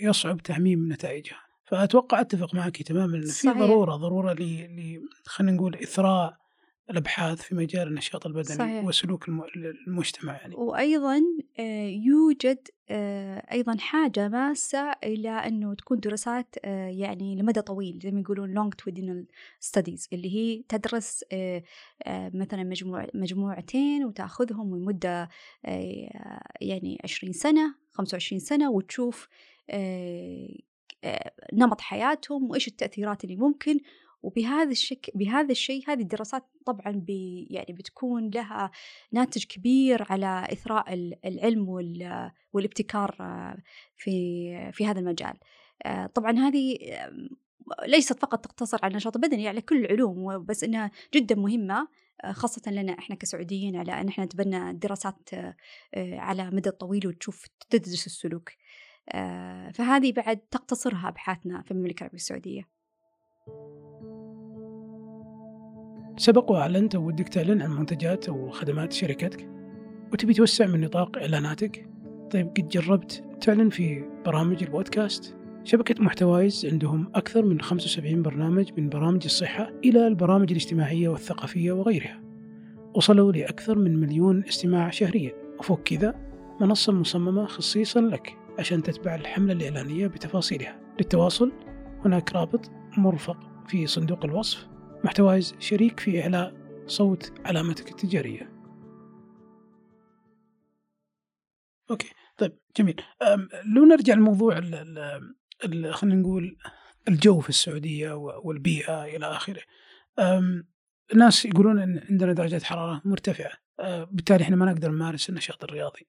يصعب تعميم نتائجها فأتوقع أتفق معك تماما إن في ضرورة ضرورة ل خلينا نقول إثراء الأبحاث في مجال النشاط البدني صحيح. وسلوك المجتمع يعني. وأيضا يوجد آه، أيضا حاجة ماسة إلى أنه تكون دراسات آه، يعني لمدى طويل زي ما يقولون longitudinal studies اللي هي تدرس مثلا مجموع مجموعتين وتأخذهم لمدة يعني 20 سنة 25 سنة وتشوف نمط حياتهم وإيش التأثيرات اللي ممكن وبهذا الشك بهذا الشيء هذه الدراسات طبعا بي يعني بتكون لها ناتج كبير على إثراء العلم والابتكار في في هذا المجال. طبعا هذه ليست فقط تقتصر على النشاط البدني على كل العلوم بس إنها جدا مهمة خاصة لنا إحنا كسعوديين على أن إحنا نتبنى دراسات على مدى طويل وتشوف تدرس السلوك. فهذه بعد تقتصرها ابحاثنا في المملكة العربية السعودية. سبق وأعلنت أو ودك تعلن عن منتجات أو خدمات شركتك؟ وتبي توسع من نطاق إعلاناتك؟ طيب قد جربت تعلن في برامج البودكاست؟ شبكة محتوايز عندهم أكثر من 75 برنامج من برامج الصحة إلى البرامج الاجتماعية والثقافية وغيرها. وصلوا لأكثر من مليون استماع شهريا. وفوق كذا منصة مصممة خصيصا لك عشان تتبع الحملة الإعلانية بتفاصيلها. للتواصل هناك رابط مرفق في صندوق الوصف. محتوايز شريك في إعلاء صوت علامتك التجارية. أوكي طيب جميل. لو نرجع لموضوع خلينا نقول الجو في السعودية والبيئة إلى آخره. الناس يقولون أن عندنا درجة حرارة مرتفعة. بالتالي إحنا ما نقدر نمارس النشاط الرياضي.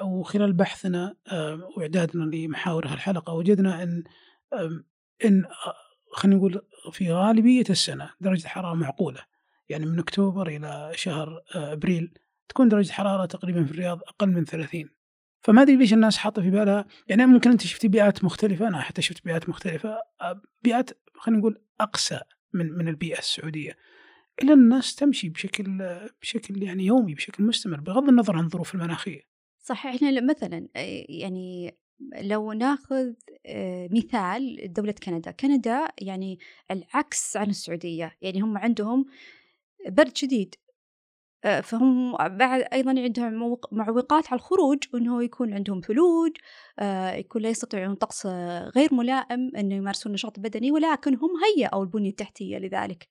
وخلال بحثنا وإعدادنا لمحاور هالحلقة وجدنا إن إن خلينا نقول في غالبية السنة درجة الحرارة معقولة. يعني من أكتوبر إلى شهر آه، أبريل تكون درجة الحرارة تقريبا في الرياض أقل من 30 فما أدري ليش الناس حاطة في بالها يعني ممكن أنت شفتي بيئات مختلفة أنا حتى شفت بيئات مختلفة آه، بيئات خلينا نقول أقسى من من البيئة السعودية. إلا الناس تمشي بشكل بشكل يعني يومي بشكل مستمر بغض النظر عن الظروف المناخية. صح إحنا مثلا آه، يعني لو ناخذ مثال دولة كندا. كندا يعني العكس عن السعودية. يعني هم عندهم برد شديد. فهم بعد أيضا عندهم معوقات على الخروج أنه يكون عندهم ثلوج يكون لا يستطيعون طقس غير ملائم أنه يمارسون النشاط البدني ولكن هم هيئوا البنية التحتية لذلك.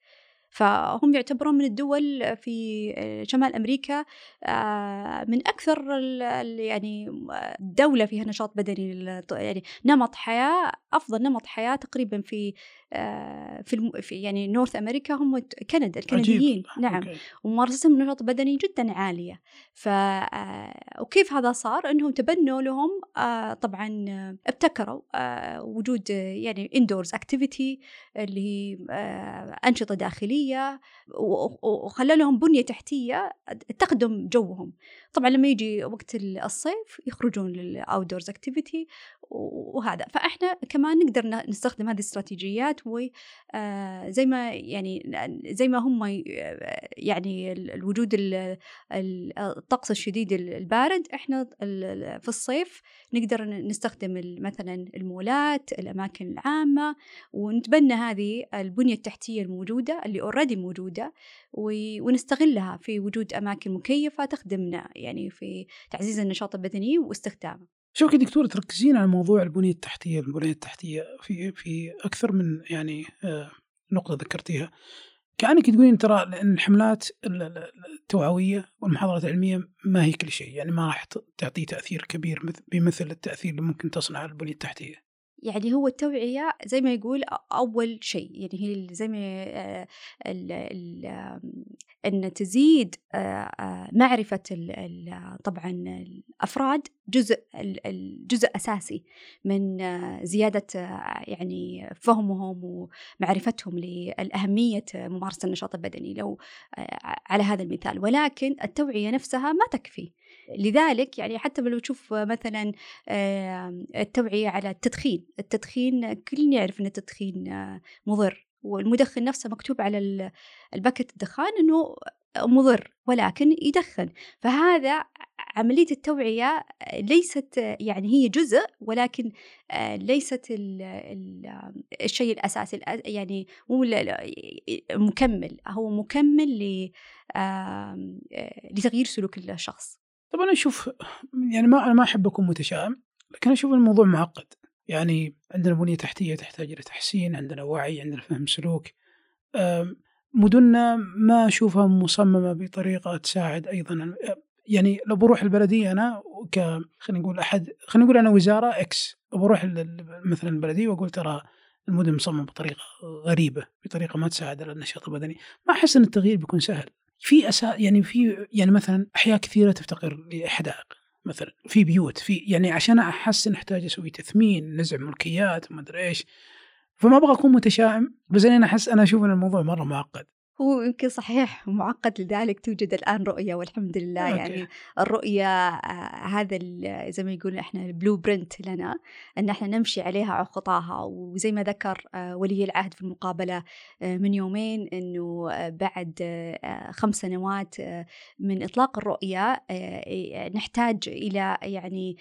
فهم يعتبرون من الدول في شمال أمريكا آه، من أكثر يعني دولة فيها نشاط بدني يعني نمط حياة أفضل نمط حياة تقريبا في آه، في, في يعني North America هم كندا الكنديين. عجيب. نعم. okay. وممارستهم النشاط البدني جدا عالية. ف آه، وكيف هذا صار؟ إنهم تبنوا لهم آه، طبعا ابتكروا وجود يعني indoors activity اللي هي أنشطة داخلية وخلى لهم بنية تحتية تخدم جوهم. طبعا لما يجي وقت الصيف يخرجون لل outdoors activity وهذا. فإحنا كمان نقدر نستخدم هذه الاستراتيجيات وزي ما يعني زي ما هم يعني الوجود الطقس الشديد البارد إحنا في الصيف نقدر نستخدم مثلا المولات الأماكن العامة ونتبنى هذه البنية التحتية الموجودة اللي اوريدي موجودة ونستغلها في وجود أماكن مكيفة تخدمنا يعني في تعزيز النشاط البدني واستخدامه. شوفي دكتور تركزين على موضوع البنية التحتية. البنية التحتية في في أكثر من يعني آه، نقطة ذكرتيها. كأنك تقولين ترى لأن الحملات التوعوية والمحاضرات العلمية ما هي كل شيء. يعني ما راح تعطي تأثير كبير بمثل التأثير اللي ممكن تصنع البنية التحتية. يعني هو التوعية زي ما يقول أول شيء يعني هي زي ما ال ال أن تزيد معرفة ال طبعا الأفراد جزء الجزء أساسي من زيادة يعني فهمهم ومعرفتهم لأهمية ممارسة النشاط البدني لو على هذا المثال. ولكن التوعية نفسها ما تكفي. لذلك يعني حتى لو تشوف مثلا التوعية على التدخين التدخين كلنا يعرف أن التدخين مضر والمدخن نفسه مكتوب على الباكت الدخان أنه مضر ولكن يدخن. فهذا عملية التوعية ليست يعني هي جزء ولكن ليست ال ال الشيء الأساسي يعني مو مكمل. هو مكمل لتغيير سلوك الشخص. طبعا أنا أشوف يعني ما أنا ما أحب أكون متشائم لكن أشوف الموضوع معقد. يعني عندنا بنية تحتية تحتاج إلى تحسين عندنا وعي عندنا فهم سلوك. مدننا ما أشوفها مصممة بطريقة تساعد أيضا. يعني لو بروح البلدية أنا ك خلينا نقول أحد خلينا نقول أنا وزارة إكس بروح مثلا البلدية وأقول ترى المدن مصممة بطريقة غريبة بطريقة ما تساعد على النشاط البدني. ما أحس أن التغيير بيكون سهل. في أسا يعني في يعني مثلا أحياء كثيرة تفتقر لحدائق مثلا في بيوت في يعني عشان أحسن أحتاج أسوي تثمين نزع ملكيات وما أدري إيش فما أبغى أكون متشائم بس أنا أحس أنا أشوف إن الموضوع مرة معقد. هو يمكن صحيح معقد لذلك توجد الآن رؤية والحمد لله أوكي. يعني الرؤية آه، هذا زي ما يقول إحنا ال blueprint لنا أن إحنا نمشي عليها على خطاها وزي ما ذكر آه، ولي العهد في المقابلة آه، من يومين أنه بعد خمس سنوات من إطلاق الرؤية نحتاج إلى يعني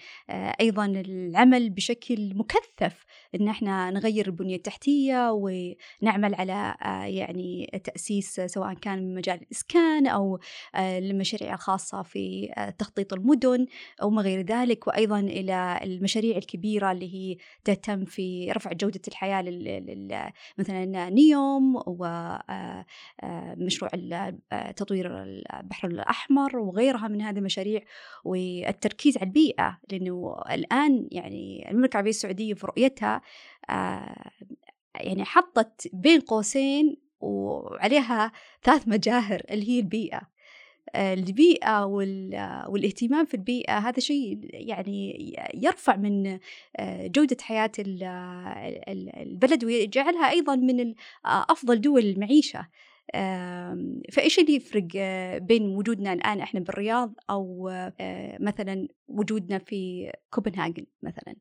أيضا العمل بشكل مكثف أن إحنا نغير البنية التحتية ونعمل على يعني تأسيس سواء كان من مجال الإسكان أو آه، المشاريع الخاصة في آه، تخطيط المدن أو ما غير ذلك وأيضا إلى المشاريع الكبيرة اللي هي تهتم في رفع جودة الحياة مثلا نيوم ومشروع آه، تطوير البحر الأحمر وغيرها من هذه المشاريع والتركيز على البيئة لأنه الآن يعني المملكة العربية السعودية في رؤيتها يعني حطت بين قوسين وعليها ثلاث مجاهر اللي هي البيئة. البيئة والاهتمام في البيئة هذا شيء يعني يرفع من جودة حياة البلد ويجعلها أيضا من أفضل دول المعيشة. فإيش اللي يفرق بين وجودنا الآن إحنا بالرياض أو مثلا وجودنا في كوبنهاجن مثلا؟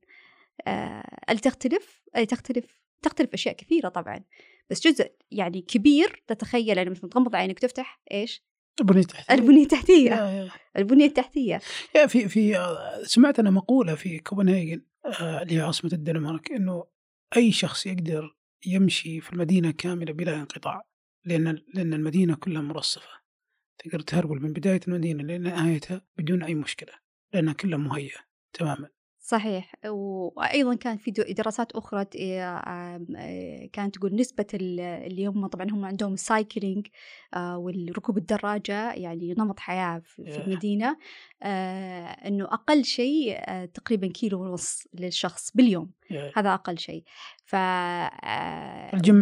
هل تختلف؟ تختلف؟ تختلف أشياء كثيرة طبعا بس جزء يعني كبير تتخيل يعني مثلا تغمض عينك وتفتح إيش؟ البنية التحتية. البنية التحتية. البنية التحتية. يا في في سمعت أنا مقولة في كوبنهاجن آه، اللي هي عاصمة الدنمارك إنه أي شخص يقدر يمشي في المدينة كاملة بلا انقطاع لأن لأن المدينة كلها مرصفة. تقدر تهرول من بداية المدينة لنهايتها بدون أي مشكلة لأنها كلها مهيئة تماما. صحيح وأيضا كان في دراسات أخرى آه، كانت تقول نسبة اللي هم طبعا هم عندهم السايكلينج آه، والركوب الدراجة يعني نمط حياة في المدينة آه، أنه أقل شيء تقريبا كيلو ونص للشخص باليوم. هذا أقل شيء ف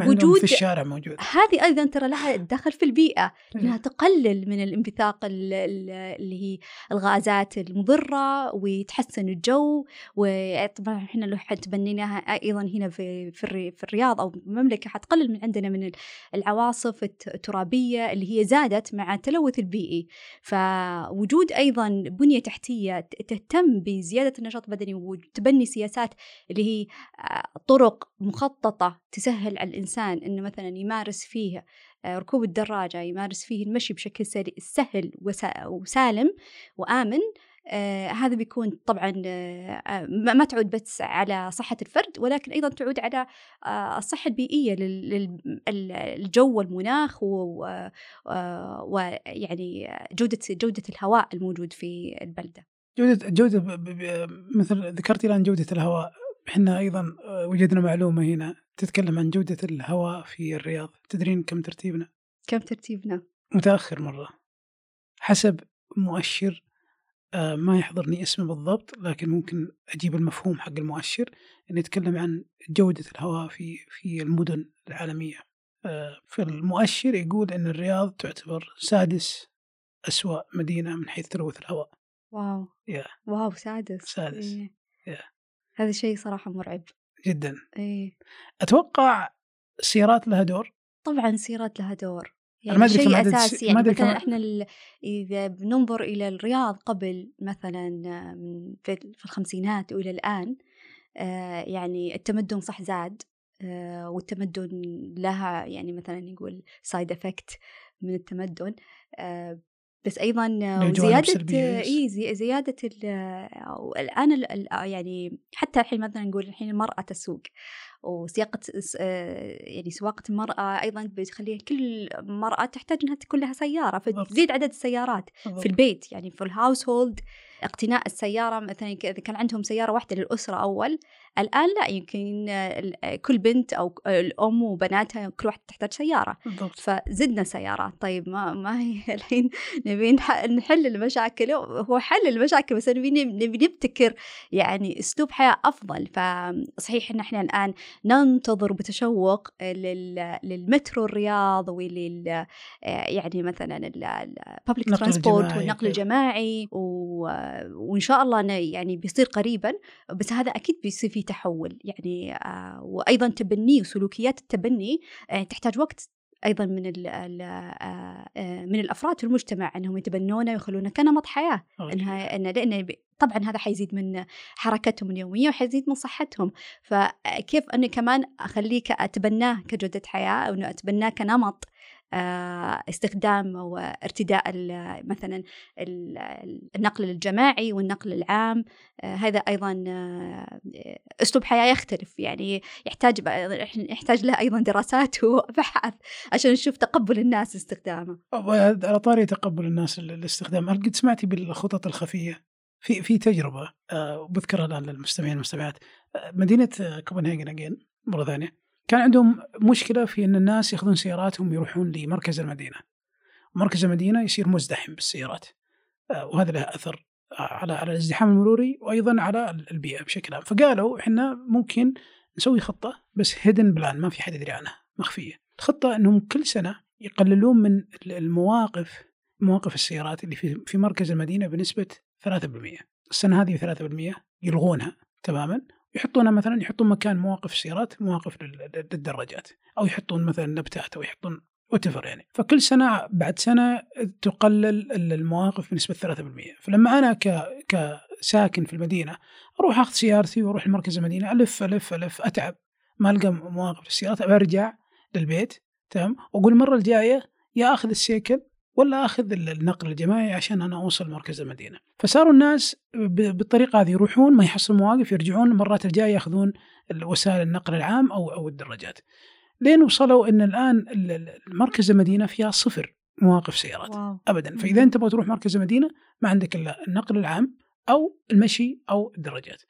وجود في الشارع موجود هذه أيضا ترى لها دخل في البيئة إنها إيه. تقلل من الانبثاق ال- ال- اللي هي الغازات المضرة وتحسن الجو وطبعا إحنا لو تبنيناها أيضا هنا في في, الري- في الرياض أو المملكة حتقلل من عندنا من ال- العواصف الت- الترابية اللي هي زادت مع التلوث البيئي. فوجود أيضا بنية تحتية تهتم بزيادة النشاط البدني وتبني سياسات اللي هي آه، طرق مخططة تسهل على الإنسان إنه مثلا يمارس فيه آه، ركوب الدراجة يمارس فيه المشي بشكل سهل وسا- وسالم وآمن. آه هذا بيكون طبعا آه ما تعود بس على صحة الفرد ولكن أيضا تعود على آه الصحة البيئية للجو والمناخ و- آه، ويعني جودة جودة الهواء الموجود في البلدة جودة جودة مثل ذكرتي الآن جودة الهواء إحنا أيضا آه، وجدنا معلومة هنا تتكلم عن جودة الهواء في الرياض تدرين كم ترتيبنا؟ كم ترتيبنا؟ متأخر مرة حسب مؤشر ما يحضرني اسمه بالضبط لكن ممكن أجيب المفهوم حق المؤشر إنه يتكلم عن جودة الهواء في في المدن العالمية آه، في المؤشر يقول إن الرياض تعتبر سادس أسوأ مدينة من حيث تلوث الهواء واو يا. واو سادس سادس. إيه. يا. هذا شيء صراحة مرعب جدا إيه. أتوقع السيارات لها دور طبعا سيارات لها دور ما يعني كم شيء عدد أساسي ما يعني مثلا كم- إحنا ال... إذا بننظر إلى الرياض قبل مثلا آه، في في الخمسينات وإلى الآن آه، يعني التمدن صح زاد آه، والتمدن لها يعني مثلا نقول side effect من التمدن آه، بس أيضا وزياده yes. إي زي- زيادة ال- الان ال- ال- آه، يعني حتى الحين مثلا نقول الحين المرأة تسوق وسياقة آه، يعني سواقة المرأة أيضا بتخليها كل مرأة تحتاج أنها تكون لها سيارة. فتزيد عدد السيارات في البيت يعني في ال household اقتناء السيارة مثلا إذا كان عندهم سيارة واحدة للأسرة أول الآن لا يمكن كل بنت أو الأم وبناتها كل واحدة تحتاج سيارة. بالضبط. فزدنا سيارات. طيب ما ما هي [LAUGHS] الحين نبي نح- نحل المشاكل. هو حل المشاكل بس نبي نبتكر يعني أسلوب حياة أفضل. فصحيح إن إحنا الآن ننتظر بتشوق لل- للمترو الرياض ولل يعني مثلا الببليك ترانسبورت الجماعي والنقل وكذا. الجماعي و- وإن شاء الله يعني بيصير قريبا. بس هذا أكيد بيصير فيه تحول. يعني آه، وأيضا تبنيه وسلوكيات التبني آه، تحتاج وقت أيضا من ال ال آه، من الأفراد في المجتمع إنهم يتبنونه ويخلونه كنمط حياة. إنها إن لأن طبعا هذا حيزيد من حركتهم اليومية وحيزيد من صحتهم. فكيف أني كمان أخليك أتبناه كجوده حياة أو أنه أتبناه كنمط؟ استخدام وارتداء مثلا ال- النقل الجماعي والنقل العام. آه، هذا أيضا آه، أسلوب حياة يختلف. يعني يحتاج يحتاج له أيضا دراسات وبحث عشان نشوف تقبل الناس لاستخدامه على طاري تقبل الناس ال- الاستخدام. هل قد سمعتي بالخطط الخفية؟ في في تجربة آه، وبذكرها الآن للمستمعين والمستمعات. آه، مدينة آه، كوبنهاجن اجين مرة ثانية. كان عندهم مشكلة في أن الناس يأخذون سياراتهم يروحون لمركز المدينة. مركز المدينة يصير مزدحم بالسيارات. آه، وهذا له أثر آه، على على الازدحام المروري وأيضا على البيئة بشكل عام. فقالوا إحنا ممكن نسوي خطة بس هيدن بلان ما في حد يدري عنها مخفية. الخطة إنهم كل سنة يقللون من المواقف مواقف السيارات اللي في في مركز المدينة بنسبة 3% السنة هذه 3% يلغونها تماما. يحطونها مثلا يحطون مكان مواقف السيارات مواقف لل- للدراجات. أو يحطون مثلا نبتات أو يحطون وتفر يعني. فكل سنة بعد سنة تقلل ال- المواقف بنسبة 3% فلما أنا ك كساكن في المدينة أروح أخذ سيارتي وأروح لمركز المدينة ألف ألف ألف أتعب. ما ألقى مواقف السيارات برجع للبيت تمام؟ وأقول المرة الجاية يا أخذ السيكل ولا أخذ ال- النقل الجماعي عشان أنا أوصل مركز المدينة. فصاروا الناس بالطريقة هذه يروحون ما يحصلوا مواقف يرجعون المرات الجاية يأخذون وسائل النقل العام أو أو الدراجات. لين وصلوا إن الآن ال- ال- مركز المدينة فيها صفر مواقف سيارات واو. ابدا. فإذا أنت تبغى تروح مركز المدينة ما عندك إلا النقل العام أو المشي أو الدراجات.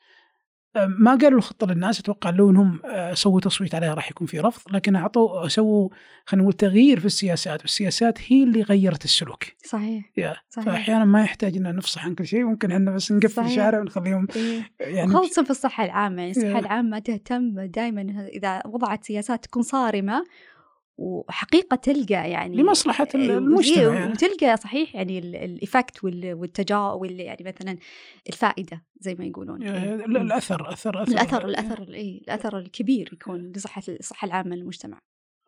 ما قالوا الخطه للناس أتوقع لو إنهم آه، سووا تصويت عليها راح يكون في رفض لكن أعطوا سووا خلينا نقول تغيير في السياسات والسياسات هي اللي غيرت السلوك صحيح يا صحيح. فأحيانا ما يحتاج ان نفصح عن كل شيء ممكن إحنا بس نقفل. الشارع ونخليهم إيه. يعني خصوصا في الصحة العامة يعني الصحة إيه. العامة تهتم دائما إذا وضعت سياسات تكون صارمة وحقيقة تلقى يعني لمصلحة إيه، المجتمع يعني. وتلقى صحيح يعني الإفكت والتجا وال يعني مثلا الفائدة زي ما يقولون. لا، الأثر أثر أثر الأثر الأثر الإيه الأثر الكبير يكون لصحة الصحة العامة للمجتمع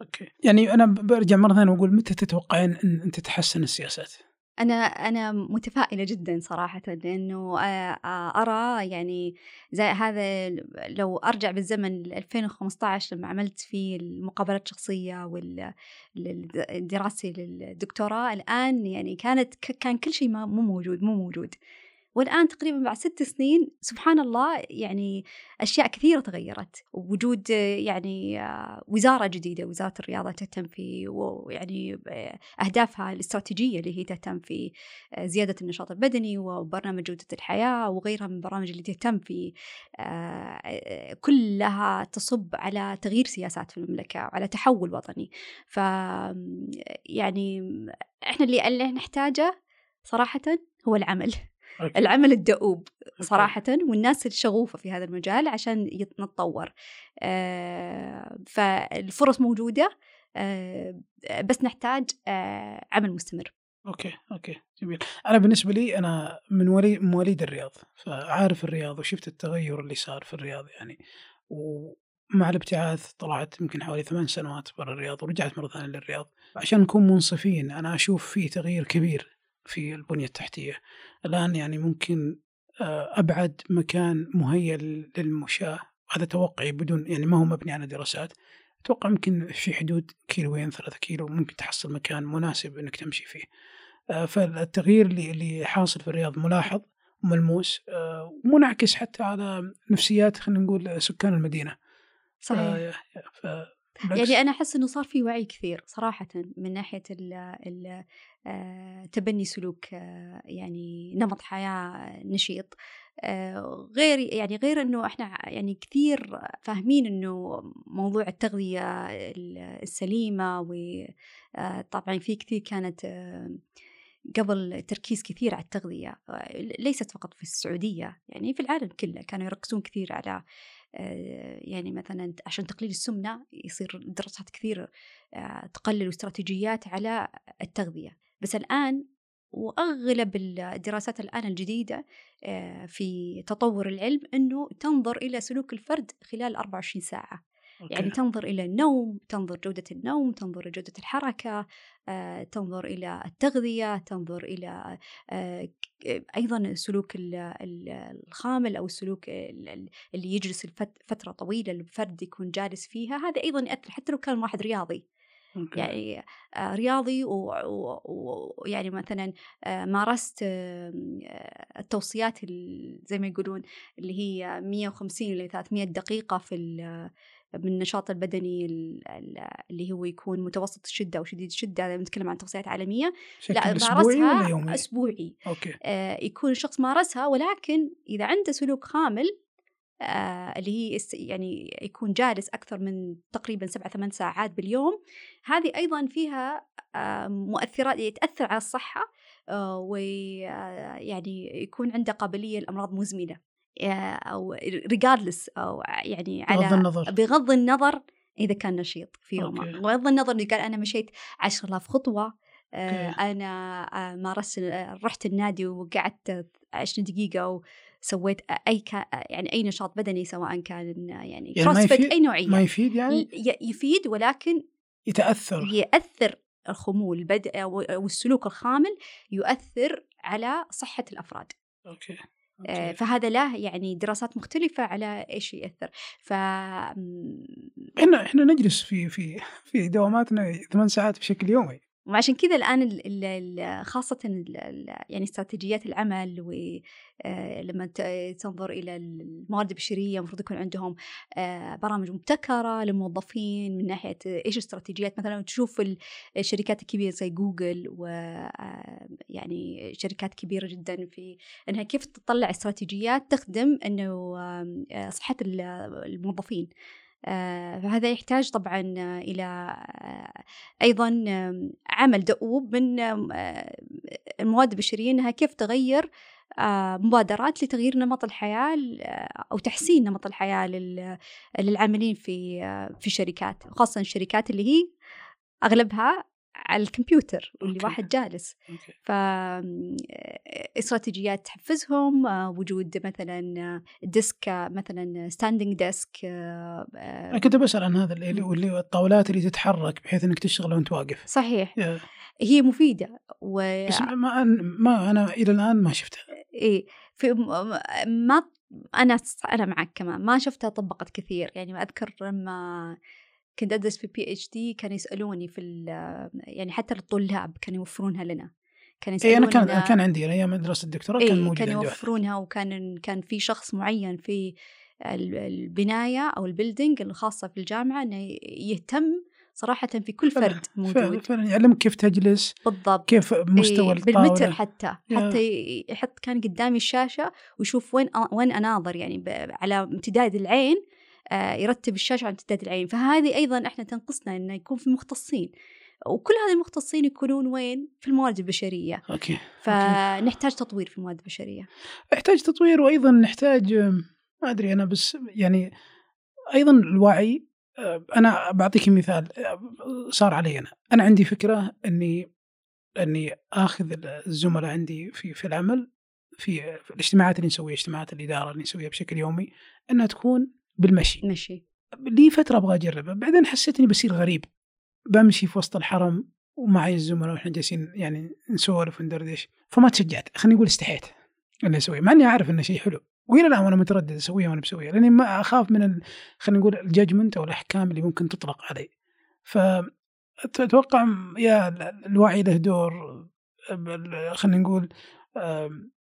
أوكي يعني أنا برجع مرة ثانية وأقول متى تتوقعين أن تتحسن السياسات؟ أنا أنا متفائلة جدا صراحة لأنه آه، آه، أرى يعني زي هذا لو أرجع بالزمن ل 2015 لما عملت فيه المقابلات الشخصية والدراسة للدكتوراه الآن يعني كانت كان كل شيء مو موجود مو موجود. والآن تقريبا بعد ست سنين سبحان الله يعني أشياء كثيرة تغيرت وجود يعني وزارة جديدة وزارة الرياضة تهتم في ويعني أهدافها الاستراتيجية اللي هي تهتم في زيادة النشاط البدني وبرنامج جودة الحياة وغيرها من البرامج اللي تهتم في كلها تصب على تغيير سياسات في المملكة وعلى تحول وطني ف يعني إحنا اللي اللي نحتاجه صراحة هو العمل. العمل الدؤوب صراحة والناس الشغوفة في هذا المجال عشان نتطور آه، فالفرص موجودة آه، بس نحتاج آه، عمل مستمر. okay okay جميل. أنا بالنسبة لي أنا من ولي مواليد الرياض فعارف الرياض وشفت التغير اللي صار في الرياض يعني. ومع الابتعاث طلعت يمكن حوالي ثمان سنوات برا الرياض ورجعت مرة ثانية للرياض. عشان نكون منصفين أنا أشوف في تغيير كبير. في البنية التحتية. الآن يعني ممكن آه، أبعد مكان مهيأ للمشاة. هذا توقعي بدون يعني ما هو مبني على دراسات. أتوقع يمكن في حدود كيلوين ثلاثة كيلو ممكن تحصل مكان مناسب إنك تمشي فيه. آه، فالتغيير اللي اللي حاصل في الرياض ملاحظ وملموس آه، ومنعكس حتى على نفسيات خلينا نقول سكان المدينة. صحيح. ف. يعني أنا أحس إنه صار في وعي كثير صراحة من ناحية ال ال آه، تبني سلوك آه، يعني نمط حياة نشيط. آه، غير يعني غير إنه إحنا يعني كثير فاهمين إنه موضوع التغذية السليمة وطبعا في كثير كانت قبل تركيز كثير على التغذية. آه، ليست فقط في السعودية يعني في العالم كله كانوا يركزون كثير على يعني مثلا عشان تقليل السمنة يصير دراسات كثير آه، تقلل استراتيجيات على التغذية. بس الآن وأغلب الدراسات الآن الجديدة آه، في تطور العلم أنه تنظر إلى سلوك الفرد خلال 24 ساعة. أوكي. يعني تنظر إلى النوم تنظر جودة النوم تنظر إلى جودة الحركة آه، تنظر إلى التغذية تنظر إلى آه، أيضا سلوك ال- ال- الخامل أو السلوك ال- ال- اللي يجلس فترة طويلة الفرد يكون جالس فيها هذا أيضا يأثر حتى لو كان واحد رياضي okay. يعني آه، رياضي ويعني مثلا مارست التوصيات ال- زي ما يقولون اللي هي 150 إلى 300 دقيقة في ال- من النشاط البدني ال- ال- اللي هو يكون متوسط الشدة أو شديد الشدة هذا بنتكلم عن توصيات عالمية. بشكل لا أسبوعي مارسها؟ أسبوعي. okay. آه، يكون الشخص مارسها ولكن إذا عنده سلوك خامل آه، اللي هي يعني يكون جالس أكثر من تقريبا سبعة ثمان ساعات باليوم هذه أيضا فيها آه، مؤثرات تأثر على الصحة ويعني يكون عنده قابلية لأمراض مزمنة. آه، أو regardless أو يعني على بغض النظر. بغض النظر إذا كان نشيط في يومه. بغض النظر إنه قال أنا مشيت 10000 خطوة آه، أوكي. أنا آه، مارست رحت النادي وقعدت 20 دقيقة وسويت أي كا يعني أي نشاط بدني سواء كان يعني يعني CrossFit ما يفيد- أي نوعية. ما يفيد يعني؟ يفيد ولكن يتأثر. يأثر الخمول البد... أو أو السلوك الخامل يؤثر على صحة الأفراد. okay. okay. فهذا له يعني دراسات مختلفة على إيش يأثر ف إحنا إحنا نجلس في في في دواماتنا ثمان ساعات بشكل يومي وعشان كذا الآن ال ال خاصة يعني استراتيجيات العمل ولما آه، تنظر إلى الموارد البشرية المفروض يكون عندهم آه، برامج مبتكرة للموظفين من ناحية إيش استراتيجيات. مثلا تشوف الشركات الكبيرة زي جوجل ويعني شركات كبيرة جدا في أنها كيف تطلع استراتيجيات تخدم أنه صحة الموظفين. آه، فهذا يحتاج طبعا إلى آه، أيضا عمل دؤوب من آه، الموارد البشرية أنها كيف تغير مبادرات لتغيير نمط الحياة أو تحسين نمط الحياة للعاملين في في الشركات خاصة الشركات اللي هي أغلبها على الكمبيوتر واللي okay. واحد جالس. okay. ف استراتيجيات تحفزهم وجود مثلا desk مثلا standing desk أنا كنت بسأل عن هذا اللي واللي الطاولات اللي تتحرك بحيث إنك تشتغل وأنت واقف. صحيح. yeah. هي مفيدة. و... بس ما ما أنا إلى الآن ما شفتها. اي في ما أنا أنا معك كمان. ما شفتها طبقت كثير. يعني أذكر لما كنت أدرس في بي اتش دي كانوا يسألوني في يعني حتى الطلاب كانوا يوفرونها لنا. كان يسألوني إيه أنا كان كان عندي أيام دراسة الدكتوراه إيه كان موجود كانوا يوفرونها وكان كان في شخص معين في البناية أو ال building الخاصة في الجامعة إنه يهتم صراحة في كل فرد موجود. فعلا يعلمك كيف تجلس بالضبط. كيف مستوى إيه بالمتر حتى حتى يحط كان قدامي الشاشة ويشوف وين وين أناظر يعني على امتداد العين يرتب الشاشة عن امتداد العين. فهذه أيضا إحنا تنقصنا إنه يكون في مختصين. وكل هذه المختصين يكونون وين؟ في الموارد البشرية. okay فنحتاج تطوير في الموارد البشرية. نحتاج تطوير وأيضا نحتاج ما أدري أنا بس يعني أيضا الوعي آه، أنا بعطيك مثال آه، صار علي أنا. أنا عندي فكرة أني أني آخذ الزملاء عندي في في العمل في, الاجتماعات اللي نسويها اجتماعات الإدارة اللي نسويها بشكل يومي أنها تكون بالمشي. مشي. لي فترة أبغى اجربه بعدين حسيت إني بصير غريب. بمشي في وسط الحرم ومعي الزملاء وإحنا جالسين يعني نسولف وندردش. فما تشجعت. خليني أقول استحيت إني اسويه مع إني أعرف انه شيء حلو. وإلى الآن وأنا متردد أسويها وأنا بسويها لأني ما أخاف من ال... خلينا نقول الججمنت أو الأحكام اللي ممكن تطلق علي. ف أتوقع يا الوعي له دور. خلينا نقول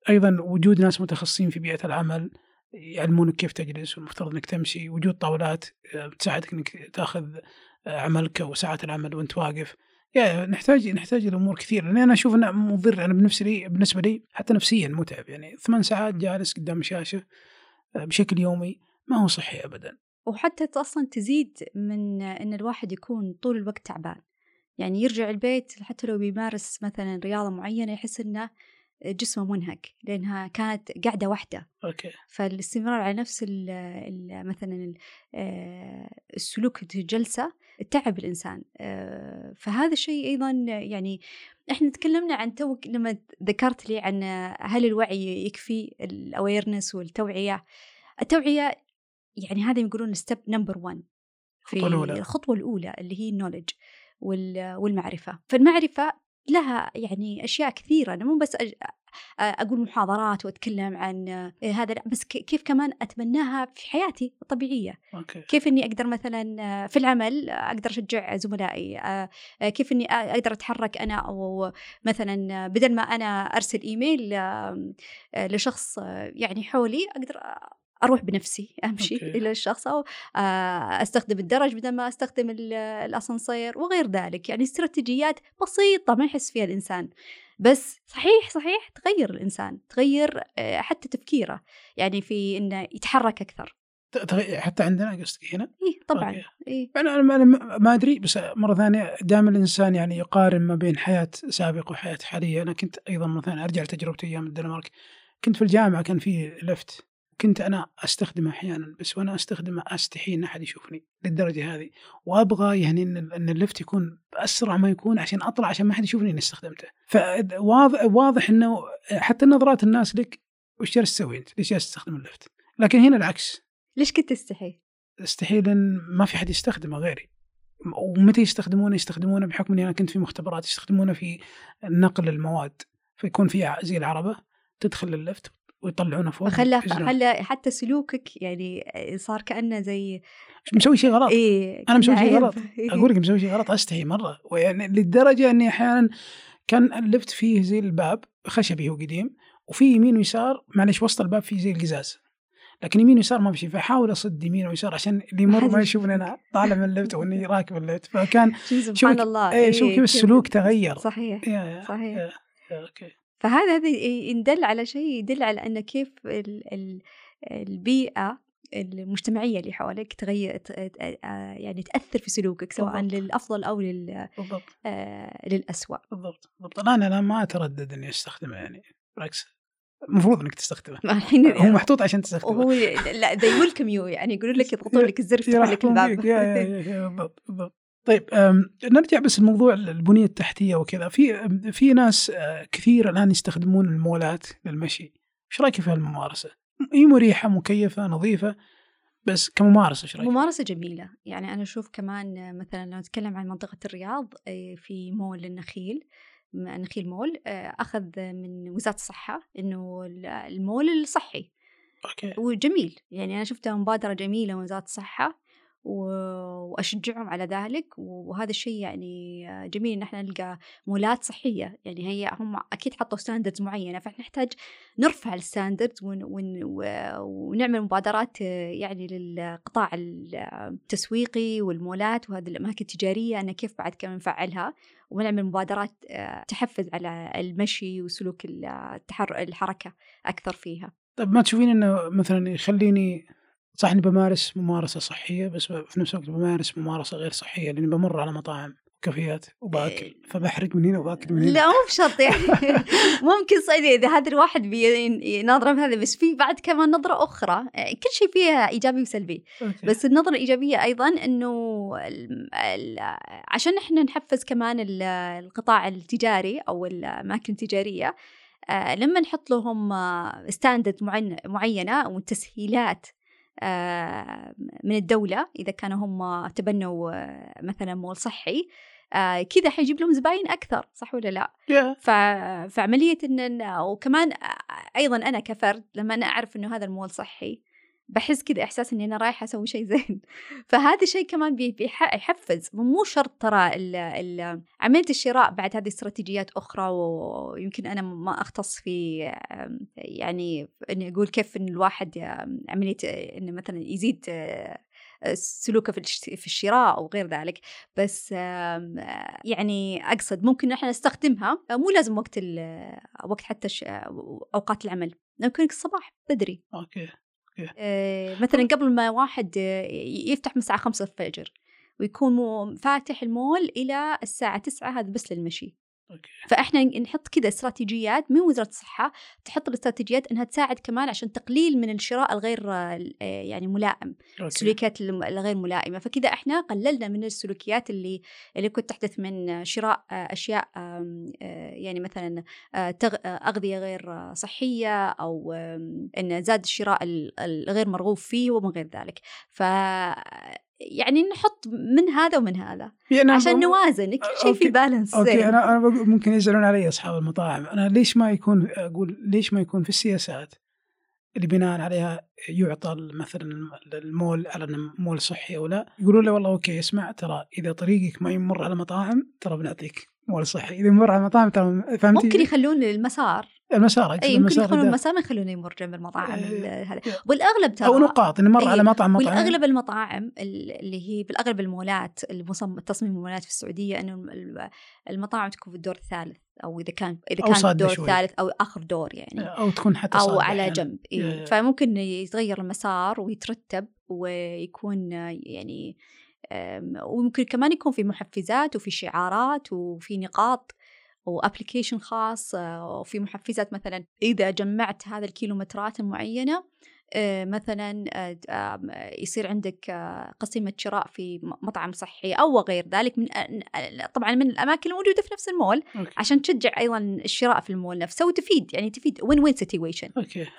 أيضا وجود ناس متخصصين في بيئة العمل. يعلمونك كيف تجلس والمفترض إنك تمشي. وجود طاولات آه، بتساعدك إنك تأخذ آه، عملك وساعات العمل وأنت واقف. يا نحتاج نحتاج الأمور كثير لأن أنا أشوف إنه مضر. أنا بالنسبة لي بالنسبة لي حتى نفسيا متعب. يعني ثمان ساعات جالس قدام شاشة آه، بشكل يومي ما هو صحي ابدا. وحتى أصلا تزيد من إن الواحد يكون طول الوقت تعبان. يعني يرجع البيت حتى لو بيمارس مثلا رياضة معينة يحس إنه جسمه منهك لأنها كانت قاعدة واحدة أوكي. فالاستمرار على نفس ال ال مثلا آه، السلوك الجلسة تعب الإنسان آه، فهذا الشيء أيضا يعني إحنا تكلمنا عن تو لما ذكرت لي عن هل الوعي يكفي ال awareness والتوعية التوعية يعني هذا يقولون step number 1 في الأولى. الخطوة الأولى اللي هي ال knowledge والمعرفة فالمعرفة لها يعني أشياء كثيرة أنا مو بس أج... أقول محاضرات وأتكلم عن هذا لا بس كيف كمان أتبناها في حياتي الطبيعية okay. كيف أني أقدر مثلا في العمل أقدر أشجع زملائي كيف أني أقدر أتحرك أنا أو مثلا بدل ما أنا أرسل إيميل لشخص يعني حولي أقدر أروح بنفسي أمشي أوكي. إلى الشخص أو آه، أستخدم الدرج بدل ما أستخدم الأسانسير وغير ذلك. يعني استراتيجيات بسيطة ما يحس فيها الإنسان. بس صحيح صحيح تغير الإنسان تغير آه، حتى تفكيره. يعني في إنه يتحرك أكثر. حتى عندنا قصدك هنا؟ اي طبعا. اي يعني أنا ما أدري بس مرة ثانية دائما الإنسان يعني يقارن ما بين حياة سابقة وحياة حالية، أنا كنت أيضا مثلا أرجع لتجربتي أيام الدنمارك. كنت في الجامعة كان في لفت. كنت أنا أستخدمه أحيانا بس وأنا أستخدمه أستحي إن أحد يشوفني للدرجة هذه وأبغى يعني إن اللفت يكون بأسرع ما يكون عشان أطلع عشان ما حد يشوفني إني استخدمته فواضح واضح إنه حتى نظرات الناس لك وش جالس تسوي أنت؟ ليش جالس تستخدم اللفت؟ لكن هنا العكس ليش كنت تستحي؟ استحي لأن ما في حد يستخدمه غيري ومتى يستخدمونه؟ يستخدمونه بحكم إني أنا كنت في مختبرات يستخدمونه في نقل المواد فيكون في زي العربة تدخل اللفت ويطلعونه فوق فخلى. خلى حتى سلوكك يعني صار كأنه زي مسوي شيء غلط إيه أنا مسوي شيء. غلط. [LAUGHS] أقول لك مسوي شيء غلط استحي مرة ويعني للدرجه إني أحيانا كان اللفت فيه زي الباب خشبي هو قديم وفي يمين ويسار معلش وسط الباب فيه زي القزاز لكن يمين ويسار ما بشي فاحاول أصد يمين ويسار عشان اللي يمر ما يشوف. يشوفني أنا [LAUGHS] طالع من اللفت وإني راكب اللفت فكان سبحان الله إيه شوف كيف السلوك تغير صحيح يا يا صحيح. يا يا أوكي فهذا هذا يدل على شيء يدل على أن كيف ال ال البيئة المجتمعية اللي حواليك تغير يعني تأثر في سلوكك سواء بالضبط. للأفضل أو لل بالضبط. آه، للأسوأ. بالضبط بالضبط. الان أنا ما أتردد إني أستخدمه يعني بالعكس. المفروض إنك تستخدمه. [LAUGHS] الحين هو محطوط عشان تستخدمه. وهو لا they welcome you يعني يقولون لك [LAUGHS] يضغطون لك الزر يفتحون لك الباب. [LAUGHS] بالضبط بالضبط. طيب نرجع بس لموضوع البنية التحتية وكذا. في في ناس كثير الآن يستخدمون المولات للمشي. إيش رأيك في هالممارسة؟ هي مريحة مكيفة نظيفة بس كممارسة إيش رأيك؟ ممارسة جميلة. يعني أنا أشوف كمان مثلا لو نتكلم عن منطقة الرياض في مول النخيل النخيل مول أخذ من وزارة الصحة إنه ال- المول الصحي. okay. وجميل. يعني أنا شفتها مبادرة جميلة من وزارة الصحة. و- وأشجعهم على ذلك وهذا الشيء يعني جميل إن إحنا نلقى مولات صحية. يعني هي هم أكيد حطوا standards معينة فاحنا نحتاج نرفع ال standards ون ون ونعمل مبادرات يعني للقطاع التسويقي والمولات وهذه الأماكن التجارية أن كيف بعد كمان نفعلها؟ ونعمل مبادرات تحفز على المشي وسلوك التحر الحركة أكثر فيها. طيب ما تشوفين إنه مثلا يخليني صح إني بمارس ممارسة صحية بس في نفس الوقت بمارس ممارسة غير صحية لأني بمر على مطاعم وكافيات وباكل فبحرق من هنا وباكل من هنا. لا مو بشرط يعني. [LAUGHS] [LAUGHS] ممكن side إذا هذا الواحد بي- ناظرة بهذا بس في بعد كمان نظرة أخرى. كل شيء فيها إيجابي وسلبي. okay. بس النظرة الإيجابية أيضا إنه ال- ال- عشان إحنا نحفز كمان ال- القطاع التجاري أو الأماكن التجارية آه، لما نحط لهم standard معينة أو تسهيلات آه، من الدولة إذا كانوا هم تبنوا آه، مثلا مول صحي آه، كذا حيجيب لهم زباين أكثر صح ولا لا؟ ف... فعملية إن إن- وكمان أيضا أنا كفرد لما أنا أعرف إنه هذا المول صحي بحس كذا إحساس إني أنا رايحة أسوي شيء زين. [LAUGHS] فهذا الشيء كمان بي- بيح- يحفز. مو شرط ترى ال... ال... عملية الشراء بعد هذه استراتيجيات أخرى ويمكن أنا ما أختص في يعني إني أقول كيف إن الواحد آه، إنه مثلا يزيد آه، سلوكه في الش- في الشراء أو غير ذلك. بس يعني أقصد ممكن إحنا نستخدمها. مو لازم وقت وقت حتى أوقات العمل. ممكن الصباح بدري. أوكي. مثلا قبل ما واحد آه، يفتح من الساعة خمسة الفجر ويكون مو- فاتح المول إلى الساعة تسعة هذا بس للمشي. فإحنا نحط كذا استراتيجيات من وزارة الصحة تحط الاستراتيجيات إنها تساعد كمان عشان تقليل من الشراء الغير آه، يعني ملائم okay. السلوكيات الغير ملائمة. فكذا إحنا قللنا من السلوكيات اللي اللي كنت تحدث من شراء آه، أشياء آه، يعني مثلا أغذية غير صحية أو إن زاد الشراء ال- الغير مرغوب فيه ومن غير ذلك. ف يعني نحط من هذا ومن هذا يعني عشان نوازن كل شيء. في balance okay أنا أنا بقول- ممكن يزعلون علي أصحاب المطاعم أنا ليش ما يكون أقول ليش ما يكون في السياسات اللي بناء عليها يعطى مثلا المول على إنه مول صحي أو لا يقولون له والله okay اسمع ترى إذا طريقك ما يمر على مطاعم ترى بنعطيك مول صحي إذا يمر على مطاعم ترى فهمتي ممكن يخلون المسار المسار اي يمكن يخلون. المسار ما يخلونه يمر جنب المطاعم إيه، هذا. والأغلب ترى أو نقاط إنه مر إيه، على مطعم مطعم والأغلب المطاعم ال- اللي هي بالأغلب المولات المصمم تصميم المولات في السعودية إنه ال- المطاعم تكون في الدور الثالث أو إذا كان إذا كان الدور. الثالث أو آخر دور يعني أو تكون حتى أو على أحياناً. جنب إيه. فممكن يتغير المسار ويترتب ويكون يعني وممكن كمان يكون في محفزات وفي شعارات وفي نقاط وابلكيشن خاص آه، وفي محفزات مثلا إذا جمعت هذا الكيلومترات المعينة آه، مثلا آه، يصير عندك قسيمه شراء في مطعم صحي أو غير ذلك من طبعا من الأماكن الموجودة في نفس المول okay. عشان تشجع أيضا الشراء في المول نفسه وتفيد يعني تفيد win-win situation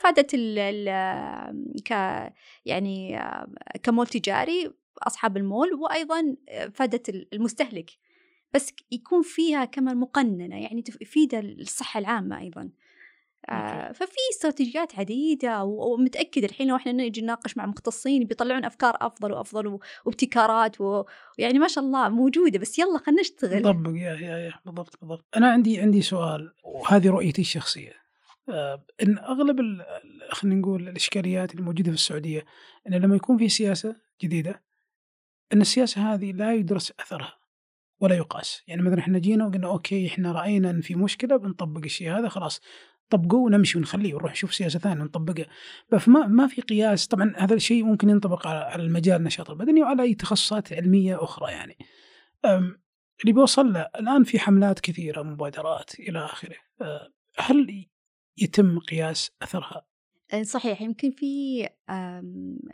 فادت ال ال ك يعني كمول تجاري أصحاب المول وأيضا فادت المستهلك. بس يكون فيها كمان مقننة يعني تفيد الصحة العامة أيضا. آه ففي استراتيجيات عديدة ومتأكد الحين لو إحنا نجي نناقش مع مختصين بيطلعون أفكار أفضل وأفضل وابتكارات ويعني ما شاء الله موجودة بس يلا خلينا نشتغل. طبق يا يا يا بالضبط بالضبط. أنا عندي عندي سؤال وهذه رؤيتي الشخصية. آه إن أغلب خلينا نقول الإشكاليات اللي موجودة في السعودية إن لما يكون في سياسة جديدة إن السياسة هذه لا يدرس أثرها. ولا يقاس. يعني مثلا إحنا جينا وقلنا أوكي إحنا رأينا إن في مشكلة بنطبق الشيء هذا خلاص طبقوه ونمشي ونخليه ونروح نشوف سياسة ثانية ونطبقها. فما ما في قياس. طبعا هذا الشيء ممكن ينطبق على المجال النشاط البدني وعلى أي تخصصات علمية أخرى يعني. اللي بيوصل له الآن في حملات كثيرة مبادرات إلى آخره. هل يتم قياس أثرها؟ صحيح. يمكن في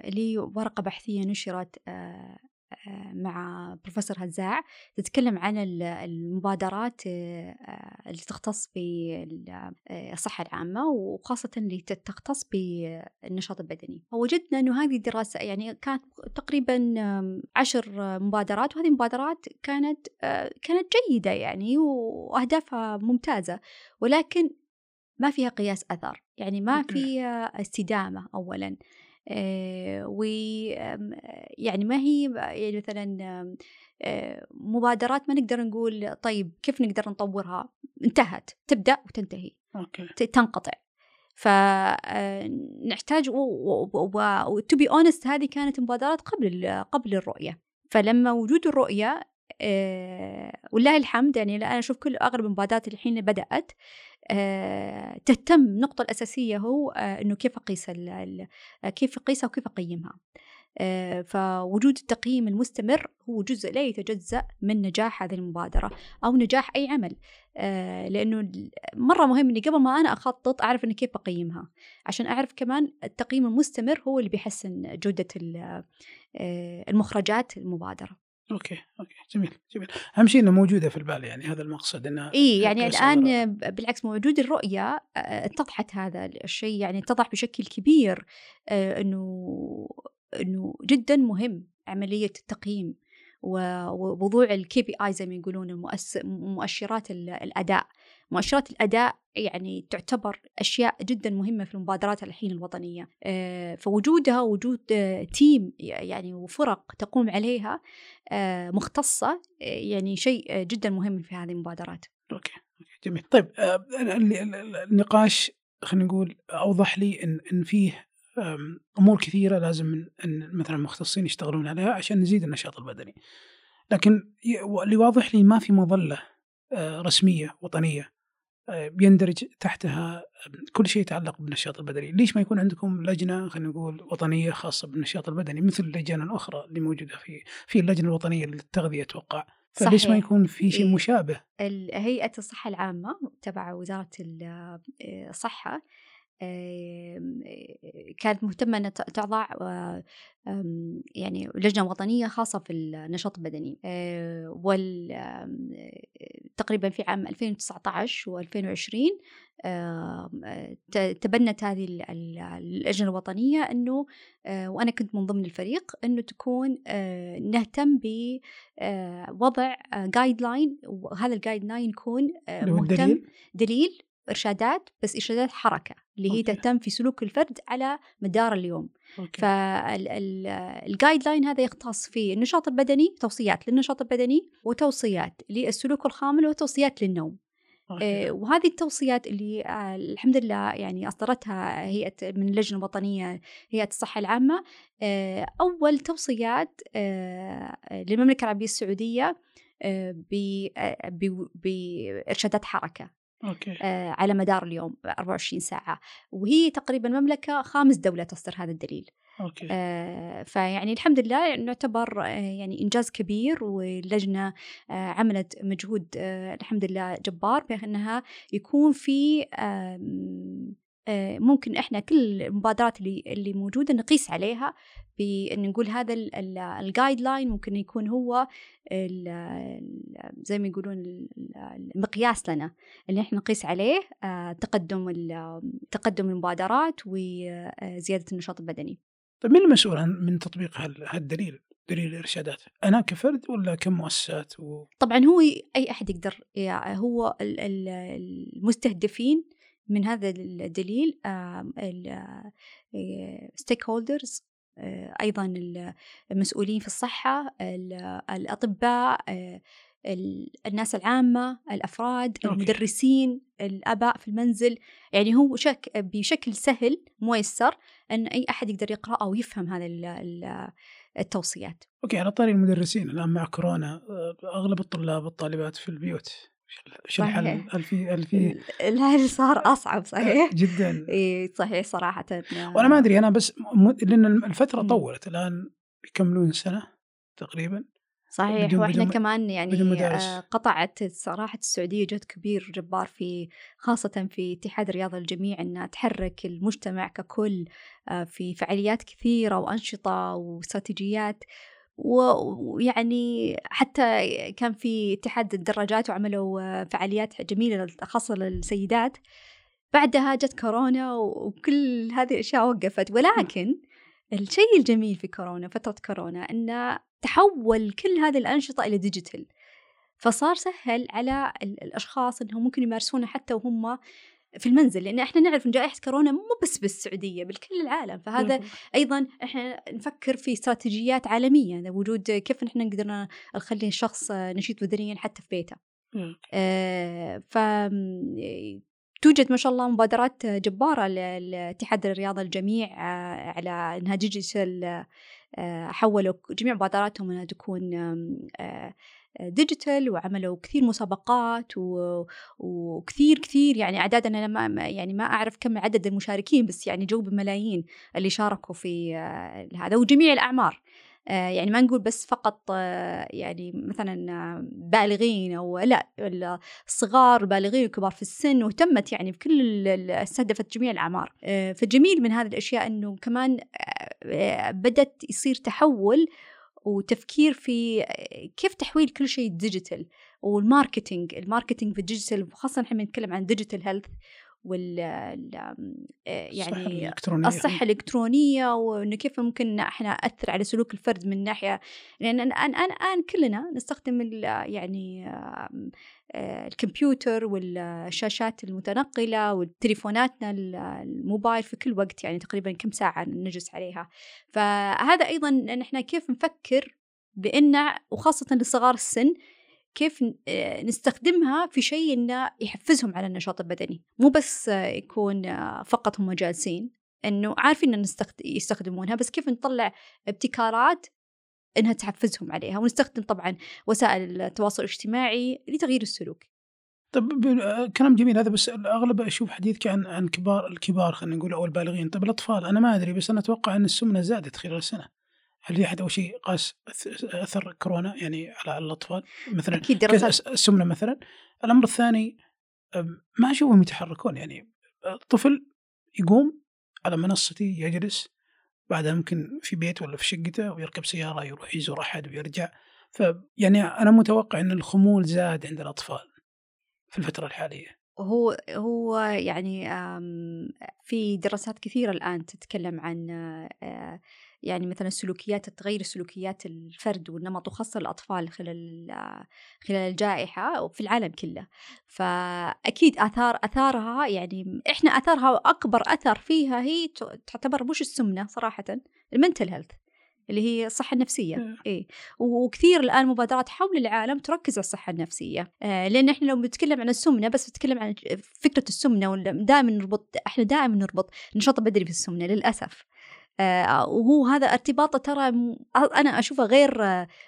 لي ورقة بحثية نشرت مع بروفيسور هزاع تتكلم عن المبادرات اللي تختص بالصحة العامة وخاصة اللي تختص بالنشاط البدني. فوجدنا أنه هذه الدراسة يعني كانت تقريبا عشر مبادرات وهذه المبادرات كانت كانت جيدة يعني وأهدافها ممتازة ولكن ما فيها قياس أثر. يعني ما فيها استدامة أولا. آه و يعني ما هي يعني مثلا آه مبادرات ما نقدر نقول طيب كيف نقدر نطورها؟ انتهت تبدأ وتنتهي أوكي. تنقطع. فنحتاج و to be honest هذه كانت مبادرات قبل قبل الرؤية. فلما وجود الرؤية أه ولله الحمد يعني أنا أشوف كل اغلب المبادرات الحين بدأت تهتم النقطة الأساسية هو أه إنه كيف أقيس كيف أقيسها وكيف أقيمها. فوجود التقييم المستمر هو جزء لا يتجزأ من نجاح هذه المبادرة أو نجاح أي عمل. لأنه مرة مهم إني قبل ما أنا أخطط أعرف إني كيف أقيمها. عشان أعرف كمان التقييم المستمر هو اللي بيحسن جودة المخرجات المبادرة. okay okay جميل جميل. أهم شيء انها موجودة في البال يعني هذا المقصد انها إي يعني الآن بالعكس موجود الرؤية اتضحت هذا الشيء يعني اتضح بشكل كبير إنه إنه جدا مهم عملية التقييم ووضوع ال KPI زي ما يقولون مؤشرات الأداء. مؤشرات الأداء يعني تعتبر أشياء جدا مهمة في المبادرات الحين الوطنية. فوجودها وجود team يعني وفرق تقوم عليها مختصة يعني شيء جدا مهم في هذه المبادرات. okay. جميل. طيب النقاش خلينا نقول أوضح لي إن إن فيه أمور كثيرة لازم إن مثلا المختصين يشتغلون عليها عشان نزيد النشاط البدني. لكن اللي واضح لي ما في مظلة رسمية وطنية. بيندرج تحتها كل شيء يتعلق بالنشاط البدني، ليش ما يكون عندكم لجنة خلينا نقول وطنية خاصة بالنشاط البدني مثل اللجان الاخرى اللي موجودة في في اللجنة الوطنية للتغذية أتوقع. فليش صحيح. ما يكون في شيء مشابه؟ هيئة الصحة العامة تبع وزارة الصحه كانت مهتمة أن تضع يعني لجنة وطنية خاصة في النشاط البدني. وال تقريبا في عام 2019 و 2020 تبنت هذه اللجنة الوطنية أنه وأنا كنت من ضمن الفريق أنه تكون نهتم بوضع guideline وهذا ال guideline يكون مهتم دليل إرشادات بس إرشادات حركة. اللي هي تهتم في سلوك الفرد على مدار اليوم. فالجايد لاين هذا يختص في النشاط البدني توصيات للنشاط البدني وتوصيات للسلوك الخامل وتوصيات للنوم. آه وهذه التوصيات اللي آه الحمد لله يعني أصدرتها هيئة من اللجنة الوطنية هيئة الصحة العامة. آه أول توصيات للمملكة العربية السعودية آه، بإرشادات حركة. أوكي. آه على مدار اليوم 24 ساعة وهي تقريبا مملكة خامس دولة تصدر هذا الدليل okay. آه فيعني الحمد لله نعتبر آه يعني إنجاز كبير واللجنة آه عملت مجهود آه الحمد لله جبار بأنها يكون في آه ممكن إحنا كل المبادرات اللي اللي موجودة نقيس عليها بان نقول هذا الجايد لاين ممكن يكون هو زي ما يقولون المقياس لنا اللي إحنا نقيس عليه آه، تقدم تقدم المبادرات وزياده النشاط البدني. طيب من المسؤول عن من تطبيق هالدليل؟ دليل الإرشادات أنا كفرد ولا كمؤسسات و... طبعا هو أي أحد يقدر يعني هو المستهدفين من هذا الدليل ال stakeholders أيضا المسؤولين في الصحة الأطباء الناس العامة الأفراد okay. المدرسين الآباء في المنزل يعني هو شك بشكل سهل ميسر أن أي أحد يقدر يقرأ أو يفهم هذه التوصيات okay على طاري المدرسين الآن مع كورونا أغلب الطلاب والطالبات في البيوت شو الحل؟ هل في هل في الحل صار أصعب صحيح؟ جدا. إي صحيح صراحة. وأنا ما أدري أنا بس م... لأن الفترة طولت الآن يكملون سنة تقريبا صحيح. بدون وإحنا بدون كمان يعني آه، قطعت صراحة السعودية جهد كبير جبار في خاصة في اتحاد الرياضة الجميع إنها تحرك المجتمع ككل آه، في فعاليات كثيرة وأنشطة واستراتيجيات. ويعني حتى كان في اتحاد الدراجات وعملوا فعاليات جميلة خاصة للسيدات. بعدها جت كورونا وكل هذه الأشياء وقفت. ولكن الشيء الجميل في كورونا فترة كورونا أنه تحول كل هذه الأنشطة إلى ديجيتال. فصار سهل على الأشخاص أنهم ممكن يمارسونها حتى وهم في المنزل لأن إحنا نعرف إن جائحة كورونا مو بس بالسعودية بالكل العالم. فهذا أيضا إحنا نفكر في استراتيجيات عالمية وجود كيف إحنا نقدر نخلي الشخص نشيط بدنيا حتى في بيته. آه ف توجد ما شاء الله مبادرات جبارة لاتحاد الرياضة الجميع آه، على أنها digital آه، حولوا جميع مبادراتهم أنها تكون digital آه، وعملوا كثير مسابقات وكثير كثير يعني أعداد أنا ما يعني ما أعرف كم عدد المشاركين بس يعني جو بملايين اللي شاركوا في هذا وجميع الأعمار. آه، يعني ما نقول بس فقط آه، يعني مثلا بالغين أو لا الصغار بالغين وكبار في السن واهتمت يعني بكل استهدفت جميع الأعمار. آه، فالجميل من هذه الأشياء إنه كمان بدت يصير تحول وتفكير في كيف تحويل كل شيء digital وال marketing ال marketing في ال digital وخاصة إحنا بنتكلم عن digital health وال يعني الصحة الإلكترونية, الصحة الإلكترونية وإنه كيف ممكن إحنا نأثر على سلوك الفرد من ناحية لأن الآن الآن كلنا نستخدم يعني الكمبيوتر والشاشات المتنقلة وتليفوناتنا الموبايل في كل وقت يعني تقريبا كم ساعة نجلس عليها. فهذا أيضا إن إحنا كيف نفكر بأن وخاصة لصغار السن كيف آه، نستخدمها في شيء إنه يحفزهم على النشاط البدني. مو بس يكون آه، فقط هم جالسين إنه عارفين إن يستخدمونها بس كيف نطلع ابتكارات إنها تحفزهم عليها ونستخدم طبعا وسائل التواصل الاجتماعي لتغيير السلوك. طب آه، كلام جميل هذا بس الاغلب أشوف حديثك عن عن كبار الكبار خلينا نقول أو البالغين طب الأطفال أنا ما أدري بس أنا أتوقع أن السمنة زادت خلال السنة هل في احد أول شيء قاس أثر كورونا يعني على الأطفال؟ مثلا أكيد السمنة مثلا. الأمر الثاني ما أشوفهم يتحركون يعني الطفل يقوم على منصتي يجلس بعدها ممكن في بيت ولا في شقته ويركب سيارة يروح يزور أحد ويرجع. فيعني أنا متوقع إن الخمول زاد عند الأطفال في الفترة الحالية. هو هو يعني في دراسات كثيرة الآن تتكلم عن آه، يعني مثلا السلوكيات تغير سلوكيات الفرد والنمط وخاصة الأطفال خلال خلال الجائحة وفي العالم كله. فأكيد آثار آثارها يعني إحنا آثارها أكبر أثر فيها هي تعتبر مش السمنة صراحة المنتل هيلث اللي هي الصحة النفسية. إيه. وكثير الآن مبادرات حول العالم تركز على الصحة النفسية. آه لأن إحنا لو بنتكلم عن السمنة بس بنتكلم عن فكرة السمنة دائما نربط إحنا دائما نربط النشاط البدني في السمنة للأسف. وهو هذا ارتباطه ترى أنا أشوفه غير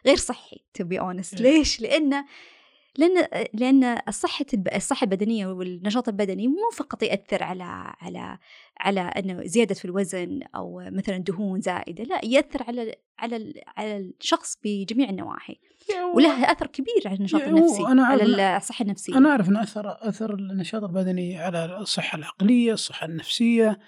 غير صحي to be honest ليش؟ لأنه لأن لأن الصحة الصحة البدنية والنشاط البدني مو فقط يأثر على على على إنه زيادة في الوزن أو مثلا دهون زائده لا يأثر على على على الشخص بجميع النواحي. وله أثر كبير على النشاط النفسي أنا على الصحة النفسية. أنا أعرف ان أثر أثر النشاط البدني على الصحة العقلية الصحة النفسية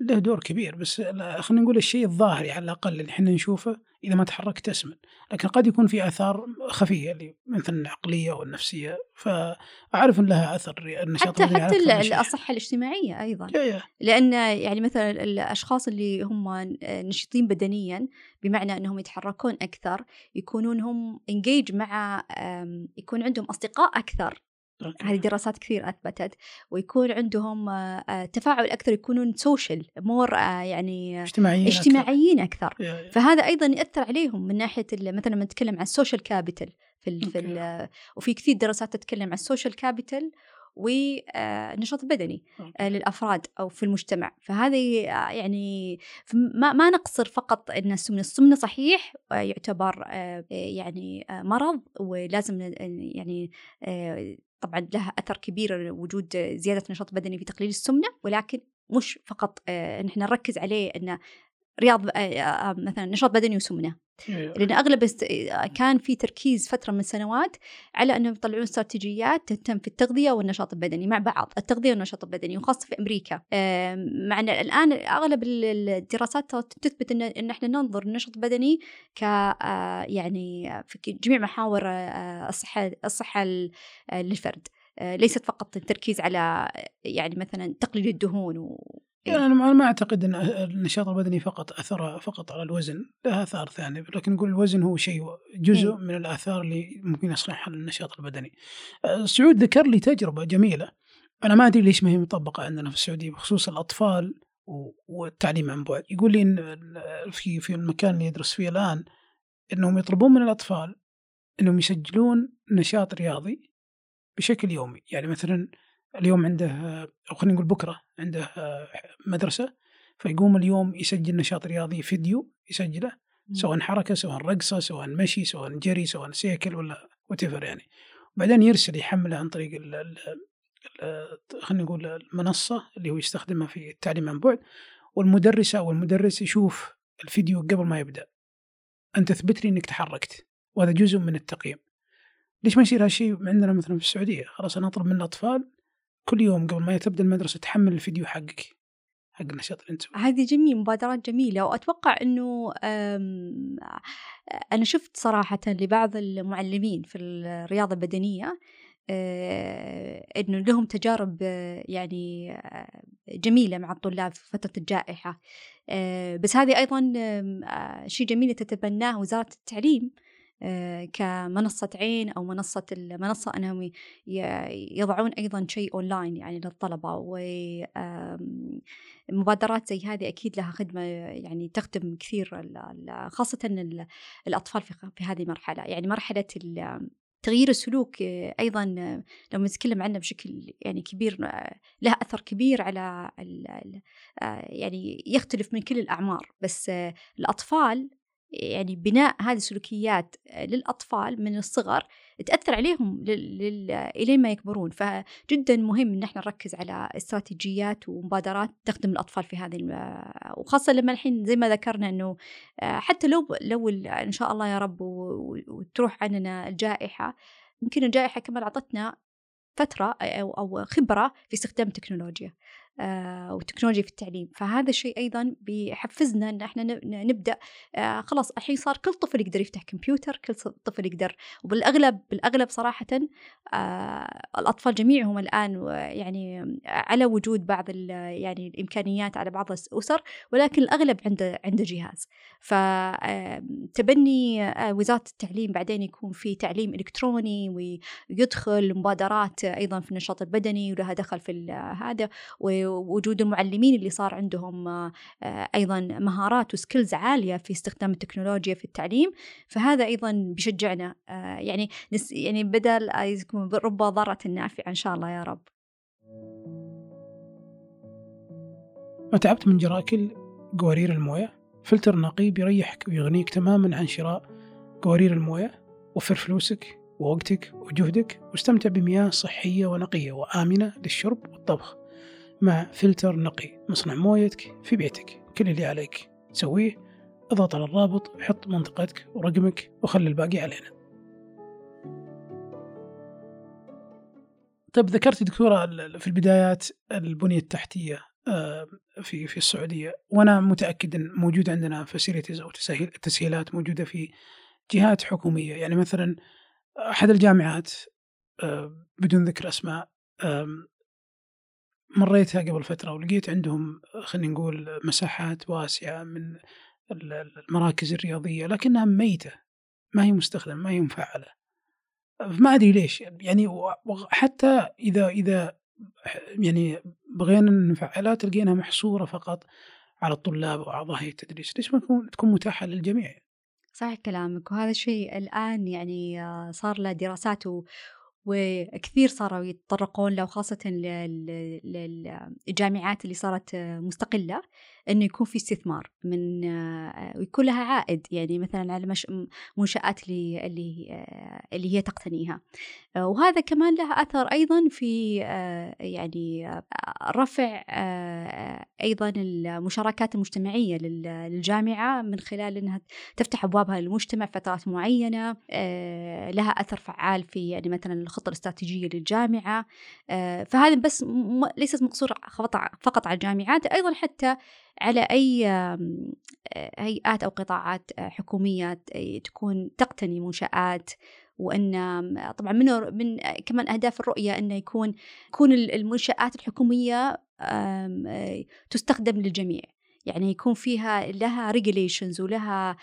له دور كبير بس خلينا نقول الشيء الظاهري على الأقل اللي إحنا نشوفه إذا ما تحركت تسمن لكن قد يكون في آثار خفية اللي مثل العقليه والنفسيه فأعرف إن لها أثر النشاط حتى حتى الصحه الاجتماعية أيضا. يا. لأن يعني مثلا الأشخاص اللي هم نشيطين بدنيا بمعنى إنهم يتحركون أكثر يكونون هم انجيج مع يكون عندهم أصدقاء أكثر. هذه دراسات كثير أثبتت ويكون عندهم آه، تفاعل أكثر يكونون social more يعني اجتماعيين اجتماعيين أكثر, أكثر. فهذا أيضا يأثر عليهم من ناحية مثلا لما نتكلم عن ال social capital في ال في ال وفي كثير دراسات تتكلم عن ال social capital والنشاط البدني آه، للأفراد أو في المجتمع. فهذه آه، يعني ما ما نقصر فقط إن السمنة السمنة صحيح آه، يعتبر يعني مرض ولازم يعني طبعا لها أثر كبير وجود زيادة نشاط بدني في تقليل السمنة ولكن مش فقط ان إحنا نركز عليه انه رياض مثلا نشاط بدني وسمنه إيه. لأن أغلب كان في تركيز فترة من السنوات على أنهم يطلعون استراتيجيات تهتم في التغذية والنشاط البدني مع بعض التغذية والنشاط البدني وخاصة في أمريكا. مع أن الآن أغلب الدراسات تثبت إن إن إحنا ننظر النشاط البدني ك آه، يعني في جميع محاور آه، الصحة الصحة للفرد. آه، ليست فقط التركيز على يعني مثلا تقليل الدهون يعني أنا ما أعتقد أن النشاط البدني فقط أثر فقط على الوزن له آثار ثانية لكن نقول الوزن هو شيء جزء من الآثار اللي ممكن يصنعها النشاط البدني. آه، سعود ذكر لي تجربة جميلة. أنا ما أدري ليش ما هي مطبقة عندنا في السعودية بخصوص الأطفال والتعليم عن بعد. يقول لي إن في في المكان اللي يدرس فيه الآن أنهم يطلبون من الأطفال أنهم يسجلون نشاط رياضي بشكل يومي. يعني مثلا اليوم عنده أو خلينا نقول بكرة عنده مدرسة فيقوم اليوم يسجل نشاط رياضي فيديو يسجله سواء حركة سواء رقصة سواء مشي سواء جري سواء سيكل ولا وات يعني. وبعدين يرسل يحمله عن طريق خلينا نقول المنصة اللي هو يستخدمها في التعليم عن بعد والمدرسة أو المدرس يشوف الفيديو قبل ما يبدأ. أنت اثبت لي إنك تحركت وهذا جزء من التقييم. ليش ما يصير هالشيء عندنا مثلا في السعودية؟ خلاص أنا أطلب من الاطفال كل يوم قبل ما تبدأ المدرسة تحمل الفيديو حقك حق النشاط اللي أنت هذه جميل مبادرات جميلة. وأتوقع أنه أنا شفت صراحة لبعض المعلمين في الرياضة البدنية آه، إنه لهم تجارب يعني آه، جميلة مع الطلاب في فترة الجائحة. آه، بس هذه أيضا شيء جميل تتبناه وزارة التعليم. آه، كمنصة عين أو منصة المنصة أنهم يضعون أيضا شيء أونلاين يعني للطلبة ومبادرات زي هذه أكيد لها خدمة يعني تخدم كثير خاصة الأطفال في هذه المرحلة. يعني مرحلة تغيير السلوك أيضا لما نتكلم عنه بشكل يعني كبير له أثر كبير على يعني يختلف من كل الأعمار. بس الأطفال يعني بناء هذه السلوكيات للأطفال من الصغر تأثر عليهم إلين ما يكبرون. فجدا مهم إن إحنا نركز على استراتيجيات ومبادرات تخدم الأطفال في هذه وخاصة لما الحين زي ما ذكرنا إنه حتى لو لو إن شاء الله يا رب وتروح عننا الجائحة يمكن الجائحة كمان أعطتنا فترة أو أو خبرة في استخدام التكنولوجيا آه، والتكنولوجيا في التعليم. فهذا الشيء أيضا بيحفزنا أن إحنا نبدأ آه، خلاص الحين صار كل طفل يقدر يفتح كمبيوتر كل طفل يقدر. وبالأغلب بالأغلب صراحة آه، الأطفال جميعهم الآن يعني على وجود بعض يعني الإمكانيات على بعض الأسر ولكن الأغلب عنده عنده جهاز. فتبني وزارة التعليم بعدين يكون في تعليم إلكتروني ويدخل مبادرات أيضا في النشاط البدني ولها دخل في هذا ووجود المعلمين اللي صار عندهم آه، أيضا مهارات وسكيلز عالية في استخدام التكنولوجيا في التعليم. فهذا أيضا بيشجعنا آه، يعني يعني بدل يكون رب ضارة نافعة إن شاء الله يا رب. ما تعبت من جراكل قوارير الموية؟ فلتر نقي بيريحك ويغنيك تماما عن شراء قوارير الموية؟ وفر فلوسك ووقتك وجهدك واستمتع بمياه صحية ونقية وآمنة للشرب والطبخ. مع فلتر نقي. مصنع مويتك في بيتك. كل اللي عليك. تسويه اضغط على الرابط وحط منطقتك ورقمك وخلي الباقي علينا. طيب ذكرت دكتورة في البدايات البنية التحتية آه، في في السعودية. وأنا متأكد أن موجود عندنا فاسيلتيز أو تسهيلات موجودة في جهات حكومية. يعني مثلا أحد الجامعات آه، بدون ذكر أسماء مريتها قبل فترة ولقيت عندهم خلينا نقول مساحات واسعة من المراكز الرياضية لكنها ميتة ما هي مستخدمة ما هي مفعلة ما أدري ليش يعني حتى إذا إذا يعني بغينا نفعلها تلقينها محصورة فقط على الطلاب وأعضاء هيئه التدريس، ليش ما تكون متاحة للجميع؟ صحيح كلامك وهذا الشيء الآن يعني آه، صار له دراسات وكثير صاروا يتطرقون له خاصة للجامعات اللي صارت مستقلة. إنه يكون في استثمار من ويكون لها عائد يعني مثلا على منشآت اللي اللي اللي هي تقتنيها. وهذا كمان له أثر أيضا في يعني رفع أيضا المشاركات المجتمعية للجامعة من خلال إنها تفتح أبوابها للمجتمع فترات معينة. لها أثر فعال في يعني مثلا الخطة الاستراتيجية للجامعة. فهذا بس ليست مقصورة فقط على الجامعات أيضا حتى على أي هيئات أو قطاعات حكومية تكون تقتني منشآت. وإن طبعا منه من كمان أهداف الرؤية إنه يكون يكون المنشآت الحكومية تستخدم للجميع. يعني يكون فيها لها ريجوليشنز ولها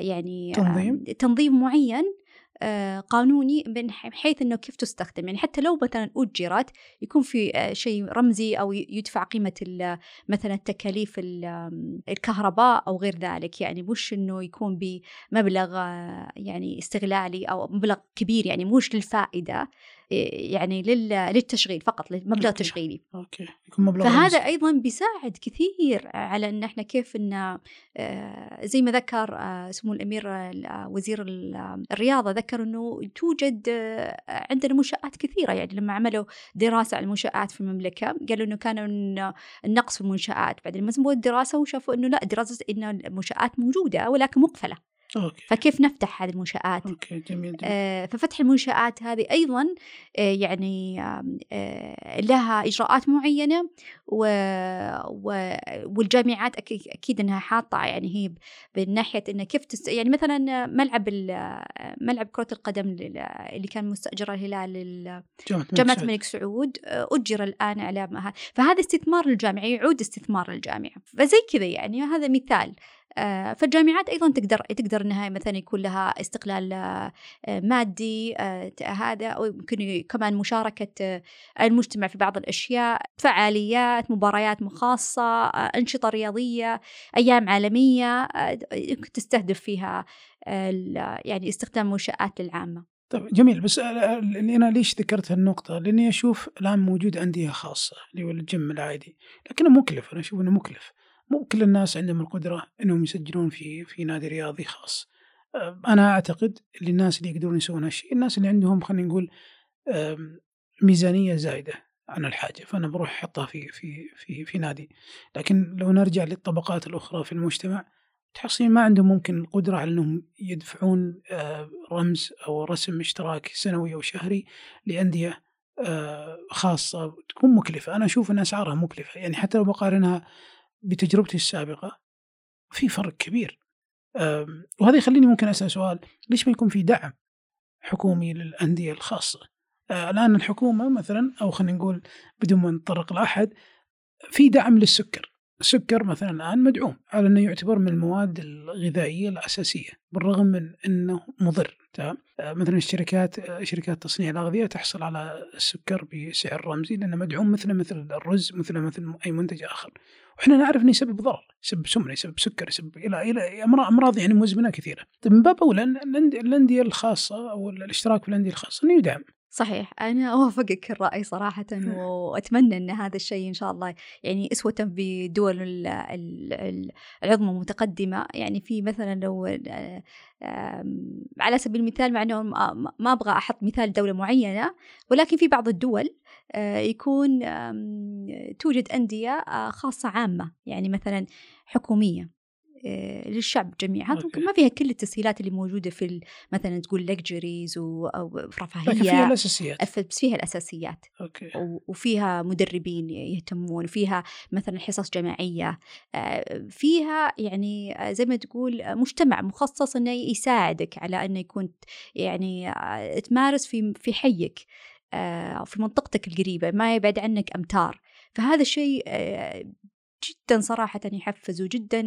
يعني تنظيم. تنظيم معين. آه، قانوني من حيث إنه كيف تستخدم. يعني حتى لو مثلا أجرت يكون في آه، شيء رمزي أو يدفع قيمة مثلا تكاليف الكهرباء أو غير ذلك. يعني مش إنه يكون بمبلغ آه، يعني استغلالي أو مبلغ كبير. يعني مش للفائدة. يعني للتشغيل فقط لمبلغ تشغيلي. أوكي. يكون مبلغ فهذا أيضا بيساعد كثير على إن إحنا كيف إن آه، زي ما ذكر آه، سمو الأمير آه، وزير الرياضة ذكر إنه توجد عندنا منشآت كثيرة. يعني لما عملوا دراسة على المنشآت في المملكة قالوا إنه كان النقص في المنشآت. بعدين لما سووا الدراسة وشافوا إنه لا دراسة إن المنشآت موجودة ولكن مقفلة. okay. فكيف نفتح هذه المنشآت okay جميل, جميل. آه ففتح المنشآت هذه أيضا آه يعني آه لها إجراءات معينة و... و... والجامعات أكيد, أكيد أنها حاطة يعني هي بالناحية أنها كيف تست... يعني مثلا ملعب ال... ملعب كرة القدم اللي كان مستأجر الهلال جامعة الملك سعود آه، أجر الآن على فهذا استثمار للجامعة يعود استثمار للجامعة فزي كذا يعني هذا مثال فالجامعات أيضا تقدر تقدر إنها مثلا يكون لها استقلال آه، مادي آه، هذا أو يمكن كمان مشاركة المجتمع في بعض الأشياء فعاليات مباريات خاصه أنشطة رياضية أيام عالمية يمكن تستهدف فيها يعني استخدام المنشآت للعامة طيب جميل بس أنا ليش ذكرت هالنقطه؟ لأني أشوف الآن موجود أندية خاصة اللي هو الجيم العادي، لكنه مكلف أنا أشوف إنه مكلف. مو كل الناس عندهم القدرة أنهم يسجلون في في نادي رياضي خاص. أنا أعتقد اللي الناس اللي يقدرون يسوون هالشيء الناس اللي عندهم خلينا نقول ميزانية زايدة عن الحاجة فأنا بروح أحطها في في في في نادي. لكن لو نرجع للطبقات الأخرى في المجتمع تحصين ما عندهم ممكن القدرة على أنهم يدفعون رمز أو رسم اشتراك سنوي أو شهري لأندية خاصة تكون مكلفة. أنا أشوف أن أسعارها مكلفة. يعني حتى لو بقارنها بتجربتي السابقة في فرق كبير. وهذا يخليني ممكن أسأل سؤال ليش ما يكون في دعم حكومي للأندية الخاصة؟ آه، الآن الحكومة مثلا أو خلينا نقول بدون ما نتطرق لأحد في دعم للسكر. السكر مثلا الآن مدعوم على أنه يعتبر من المواد الغذائية الأساسية بالرغم من أنه مضر تمام؟ آه، مثلا الشركات آه، شركات تصنيع الأغذية تحصل على السكر بسعر رمزي لأنه مدعوم مثل مثل الرز مثل مثل أي منتج آخر. وإحنا نعرف إنه يسبب ضرر يسبب سمنة يسبب سكر يسبب إلى إلى أمراض يعني مزمنة كثيرة. طيب من باب اولى الأندية الخاصة أو الاشتراك في الأندية الخاصة إنه يدعم. صحيح أنا أوافقك الرأي صراحة [LAUGHS] وأتمنى أن هذا الشيء إن شاء الله يعني أسوة بدول العظمى المتقدمة يعني في مثلا لو على سبيل المثال مع أنه ما أبغى أحط مثال دولة معينة ولكن في بعض الدول آه، يكون توجد أندية آه، خاصة عامة يعني مثلا حكومية. آه، للشعب جميعا. ممكن ما فيها كل التسهيلات اللي موجودة في مثلا تقول luxuries أو رفاهية. فيها الأساسيات. بس فيها الأساسيات. okay. وفيها مدربين يهتمون. وفيها مثلا حصص جماعية فيها يعني زي ما تقول مجتمع مخصص إنه يساعدك على إنه يكون يعني تمارس في في حيك آه، في منطقتك القريبة ما يبعد عنك أمتار. فهذا الشيء آه، جدا صراحة يحفز وجدا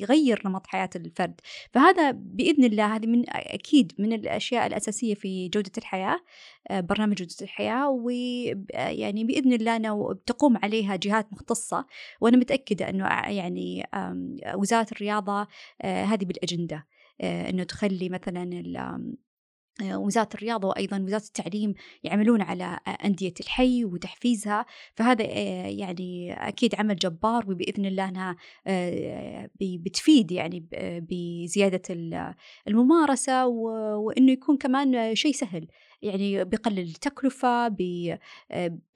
يغير نمط حياة الفرد. فهذا بإذن الله هذه من أكيد من الأشياء الأساسية في جودة الحياة آه، برنامج جودة الحياة ويعني بإذن الله أنه بتقوم عليها جهات مختصة. وأنا متأكدة أنه يعني وزارة الرياضة آه، هذه بالأجندة آه، أنه تخلي مثلا وزارة الرياضة وأيضا وزارة التعليم يعملون على أندية الحي وتحفيزها. فهذا آه، يعني أكيد عمل جبار وبإذن الله أنها آه، بتفيد يعني بزيادة الممارسة وأنه يكون كمان شيء سهل. يعني بيقلل التكلفة بي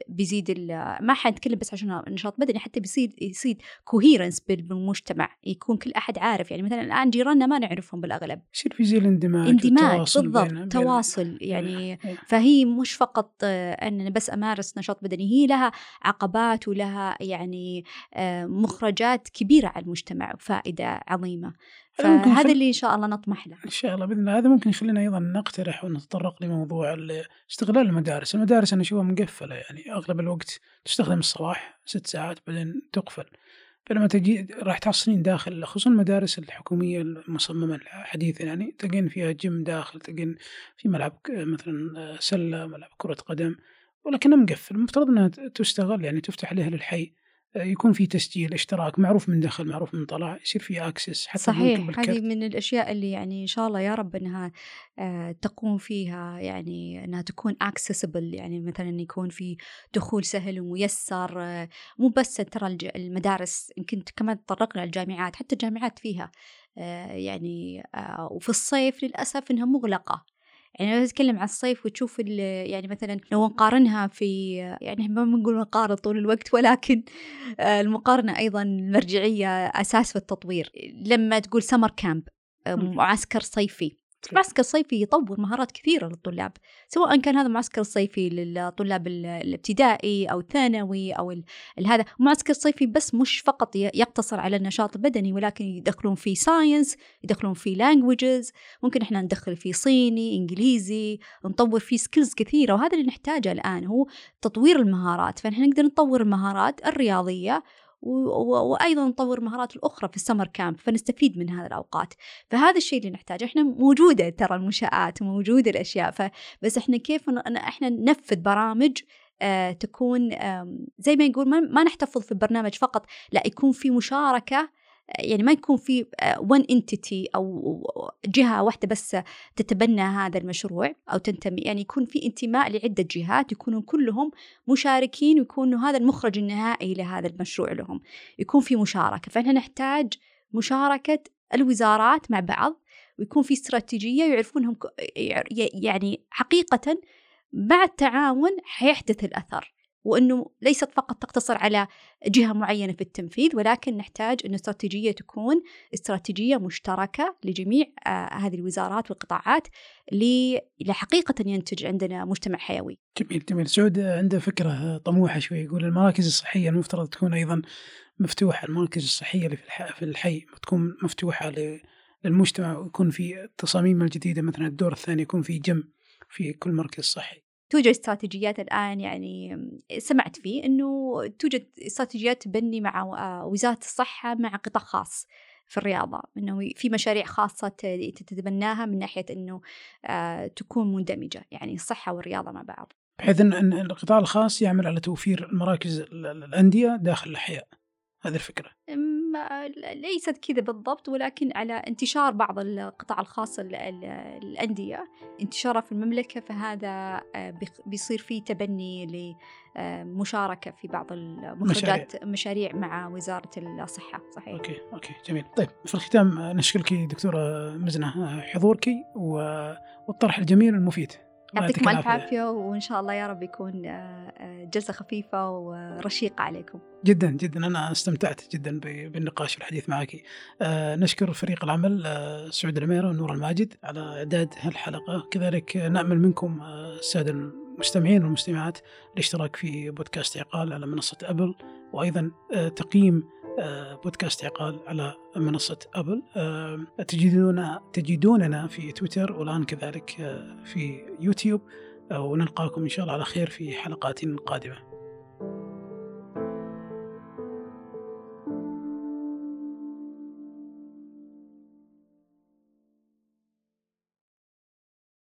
بيزيد ما حنتكلم بس عشان نشاط بدني حتى بيصير يصير coherence بالمجتمع يكون كل أحد عارف. يعني مثلا الآن جيراننا ما نعرفهم بالأغلب. يصير في زي الاندماج اندماج بالضبط بين تواصل. بين [LAUGHS] يعني إيه، إيه. فهي مش فقط أن بس أمارس نشاط بدني هي لها عقبات ولها يعني مخرجات كبيرة على المجتمع وفائدة عظيمة. فهذا اللي إن شاء الله نطمح له. إن شاء الله بإذن الله. هذا ممكن يخلينا أيضا نقترح ونتطرق لموضوع استغلال المدارس، المدارس أنا أشوفها مقفلة يعني. أغلب الوقت تستخدم الصباح ست ساعات بعدين تقفل. فلما تجي راح تحصلين داخل خصوصا المدارس الحكومية المصممة الحديثة يعني. تلقين فيها جيم داخل تلقين في ملعب مثلا سلة ملعب كرة قدم. ولكنها مقفل. المفترض إنها تستغل يعني تفتح عليها للحي. يكون في تسجيل اشتراك معروف من دخل معروف من طلع يصير في access حتى صحيح هذه من الأشياء اللي يعني إن شاء الله يا رب إنها آه، تقوم فيها يعني إنها تكون accessible يعني مثلا يكون في دخول سهل وميسر آه، مو بس ترى المدارس يمكن كمان تطرقنا الجامعات حتى الجامعات فيها آه، يعني وفي الصيف للأسف إنها مغلقة. يعني لو تتكلم عن الصيف وتشوف يعني مثلا لو نقارنها في يعني ما بنقول نقارن طول الوقت ولكن آه، المقارنة أيضا المرجعية أساس في التطوير. لما تقول summer camp آه، معسكر صيفي. معسكر صيفي يطور مهارات كثيرة للطلاب سواء كان هذا معسكر صيفي للطلاب الابتدائي أو الثانوي أو هذا معسكر صيفي بس مش فقط يقتصر على النشاط البدني ولكن يدخلون فيه science يدخلون فيه languages ممكن إحنا ندخل فيه صيني إنجليزي نطور فيه skills كثيرة وهذا اللي نحتاجه الآن هو تطوير المهارات. فنحن نقدر نطور المهارات الرياضية وأيضا نطور مهارات الأخرى في ال summer camp فنستفيد من هذه الأوقات. فهذا الشيء اللي نحتاجه إحنا موجودة ترى المنشآت موجودة الأشياء. فبس إحنا كيف إحنا ننفذ برامج آه تكون زي ما يقول ما نحتفظ في البرنامج فقط لا يكون في مشاركة يعني ما يكون في وان انتيتي أو جهة واحدة بس تتبنى هذا المشروع أو تنتمي. يعني يكون في انتماء لعدة جهات يكونوا كلهم مشاركين ويكونوا هذا المخرج النهائي لهذا المشروع لهم. يكون في مشاركة. فإحنا نحتاج مشاركة الوزارات مع بعض ويكون في استراتيجية يعرفونهم يعني حقيقة مع التعاون حيحدث الأثر. وإنه ليست فقط تقتصر على جهة معينة في التنفيذ ولكن نحتاج إن الاستراتيجيه تكون استراتيجية مشتركة لجميع آه هذه الوزارات والقطاعات لحقيقة ينتج عندنا مجتمع حيوي. جميل جميل سعود عنده فكرة طموحة شوي يقول المراكز الصحية المفترض تكون أيضا مفتوحة المراكز الصحية اللي في الحي تكون مفتوحة للمجتمع ويكون في التصاميم الجديده مثلا الدور الثاني يكون في جم في كل مركز صحي. توجد استراتيجيات الآن يعني سمعت فيه أنه توجد استراتيجيات تبني مع وزارة الصحة مع قطاع خاص في الرياضة أنه في مشاريع خاصة تتبناها من ناحية أنه آه، تكون مندمجة يعني الصحة والرياضة مع بعض. بحيث أن القطاع الخاص يعمل على توفير المراكز الأندية داخل الأحياء. هذه الفكرة. ليست كذا بالضبط ولكن على انتشار بعض القطاع الخاص الأندية انتشارها في المملكة فهذا آه، بيصير فيه تبني لمشاركة في بعض المخرجات مشاريع. مشاريع مع وزارة الصحة صحيح. okay okay جميل. طيب في الختام نشكرك دكتورة مزنة حضورك والطرح الجميل المفيد يعطيكم الف عافيه وإن شاء الله يا رب يكون آه، آه، جلسة خفيفة ورشيقة عليكم. جدا جدا أنا استمتعت جدا بالنقاش والحديث معك. آه، نشكر فريق العمل سعود العميره ونور الماجد على إعداد هالحلقة، كذلك نأمل منكم السادة المستمعين والمستمعات الاشتراك في بودكاست عقال على منصة أبل وأيضا تقييم آه، بودكاست عقال على منصة أبل. آه، تجدون تجدوننا في تويتر والآن كذلك آه، في يوتيوب. ونلقاكم إن شاء الله على خير في حلقات قادمة.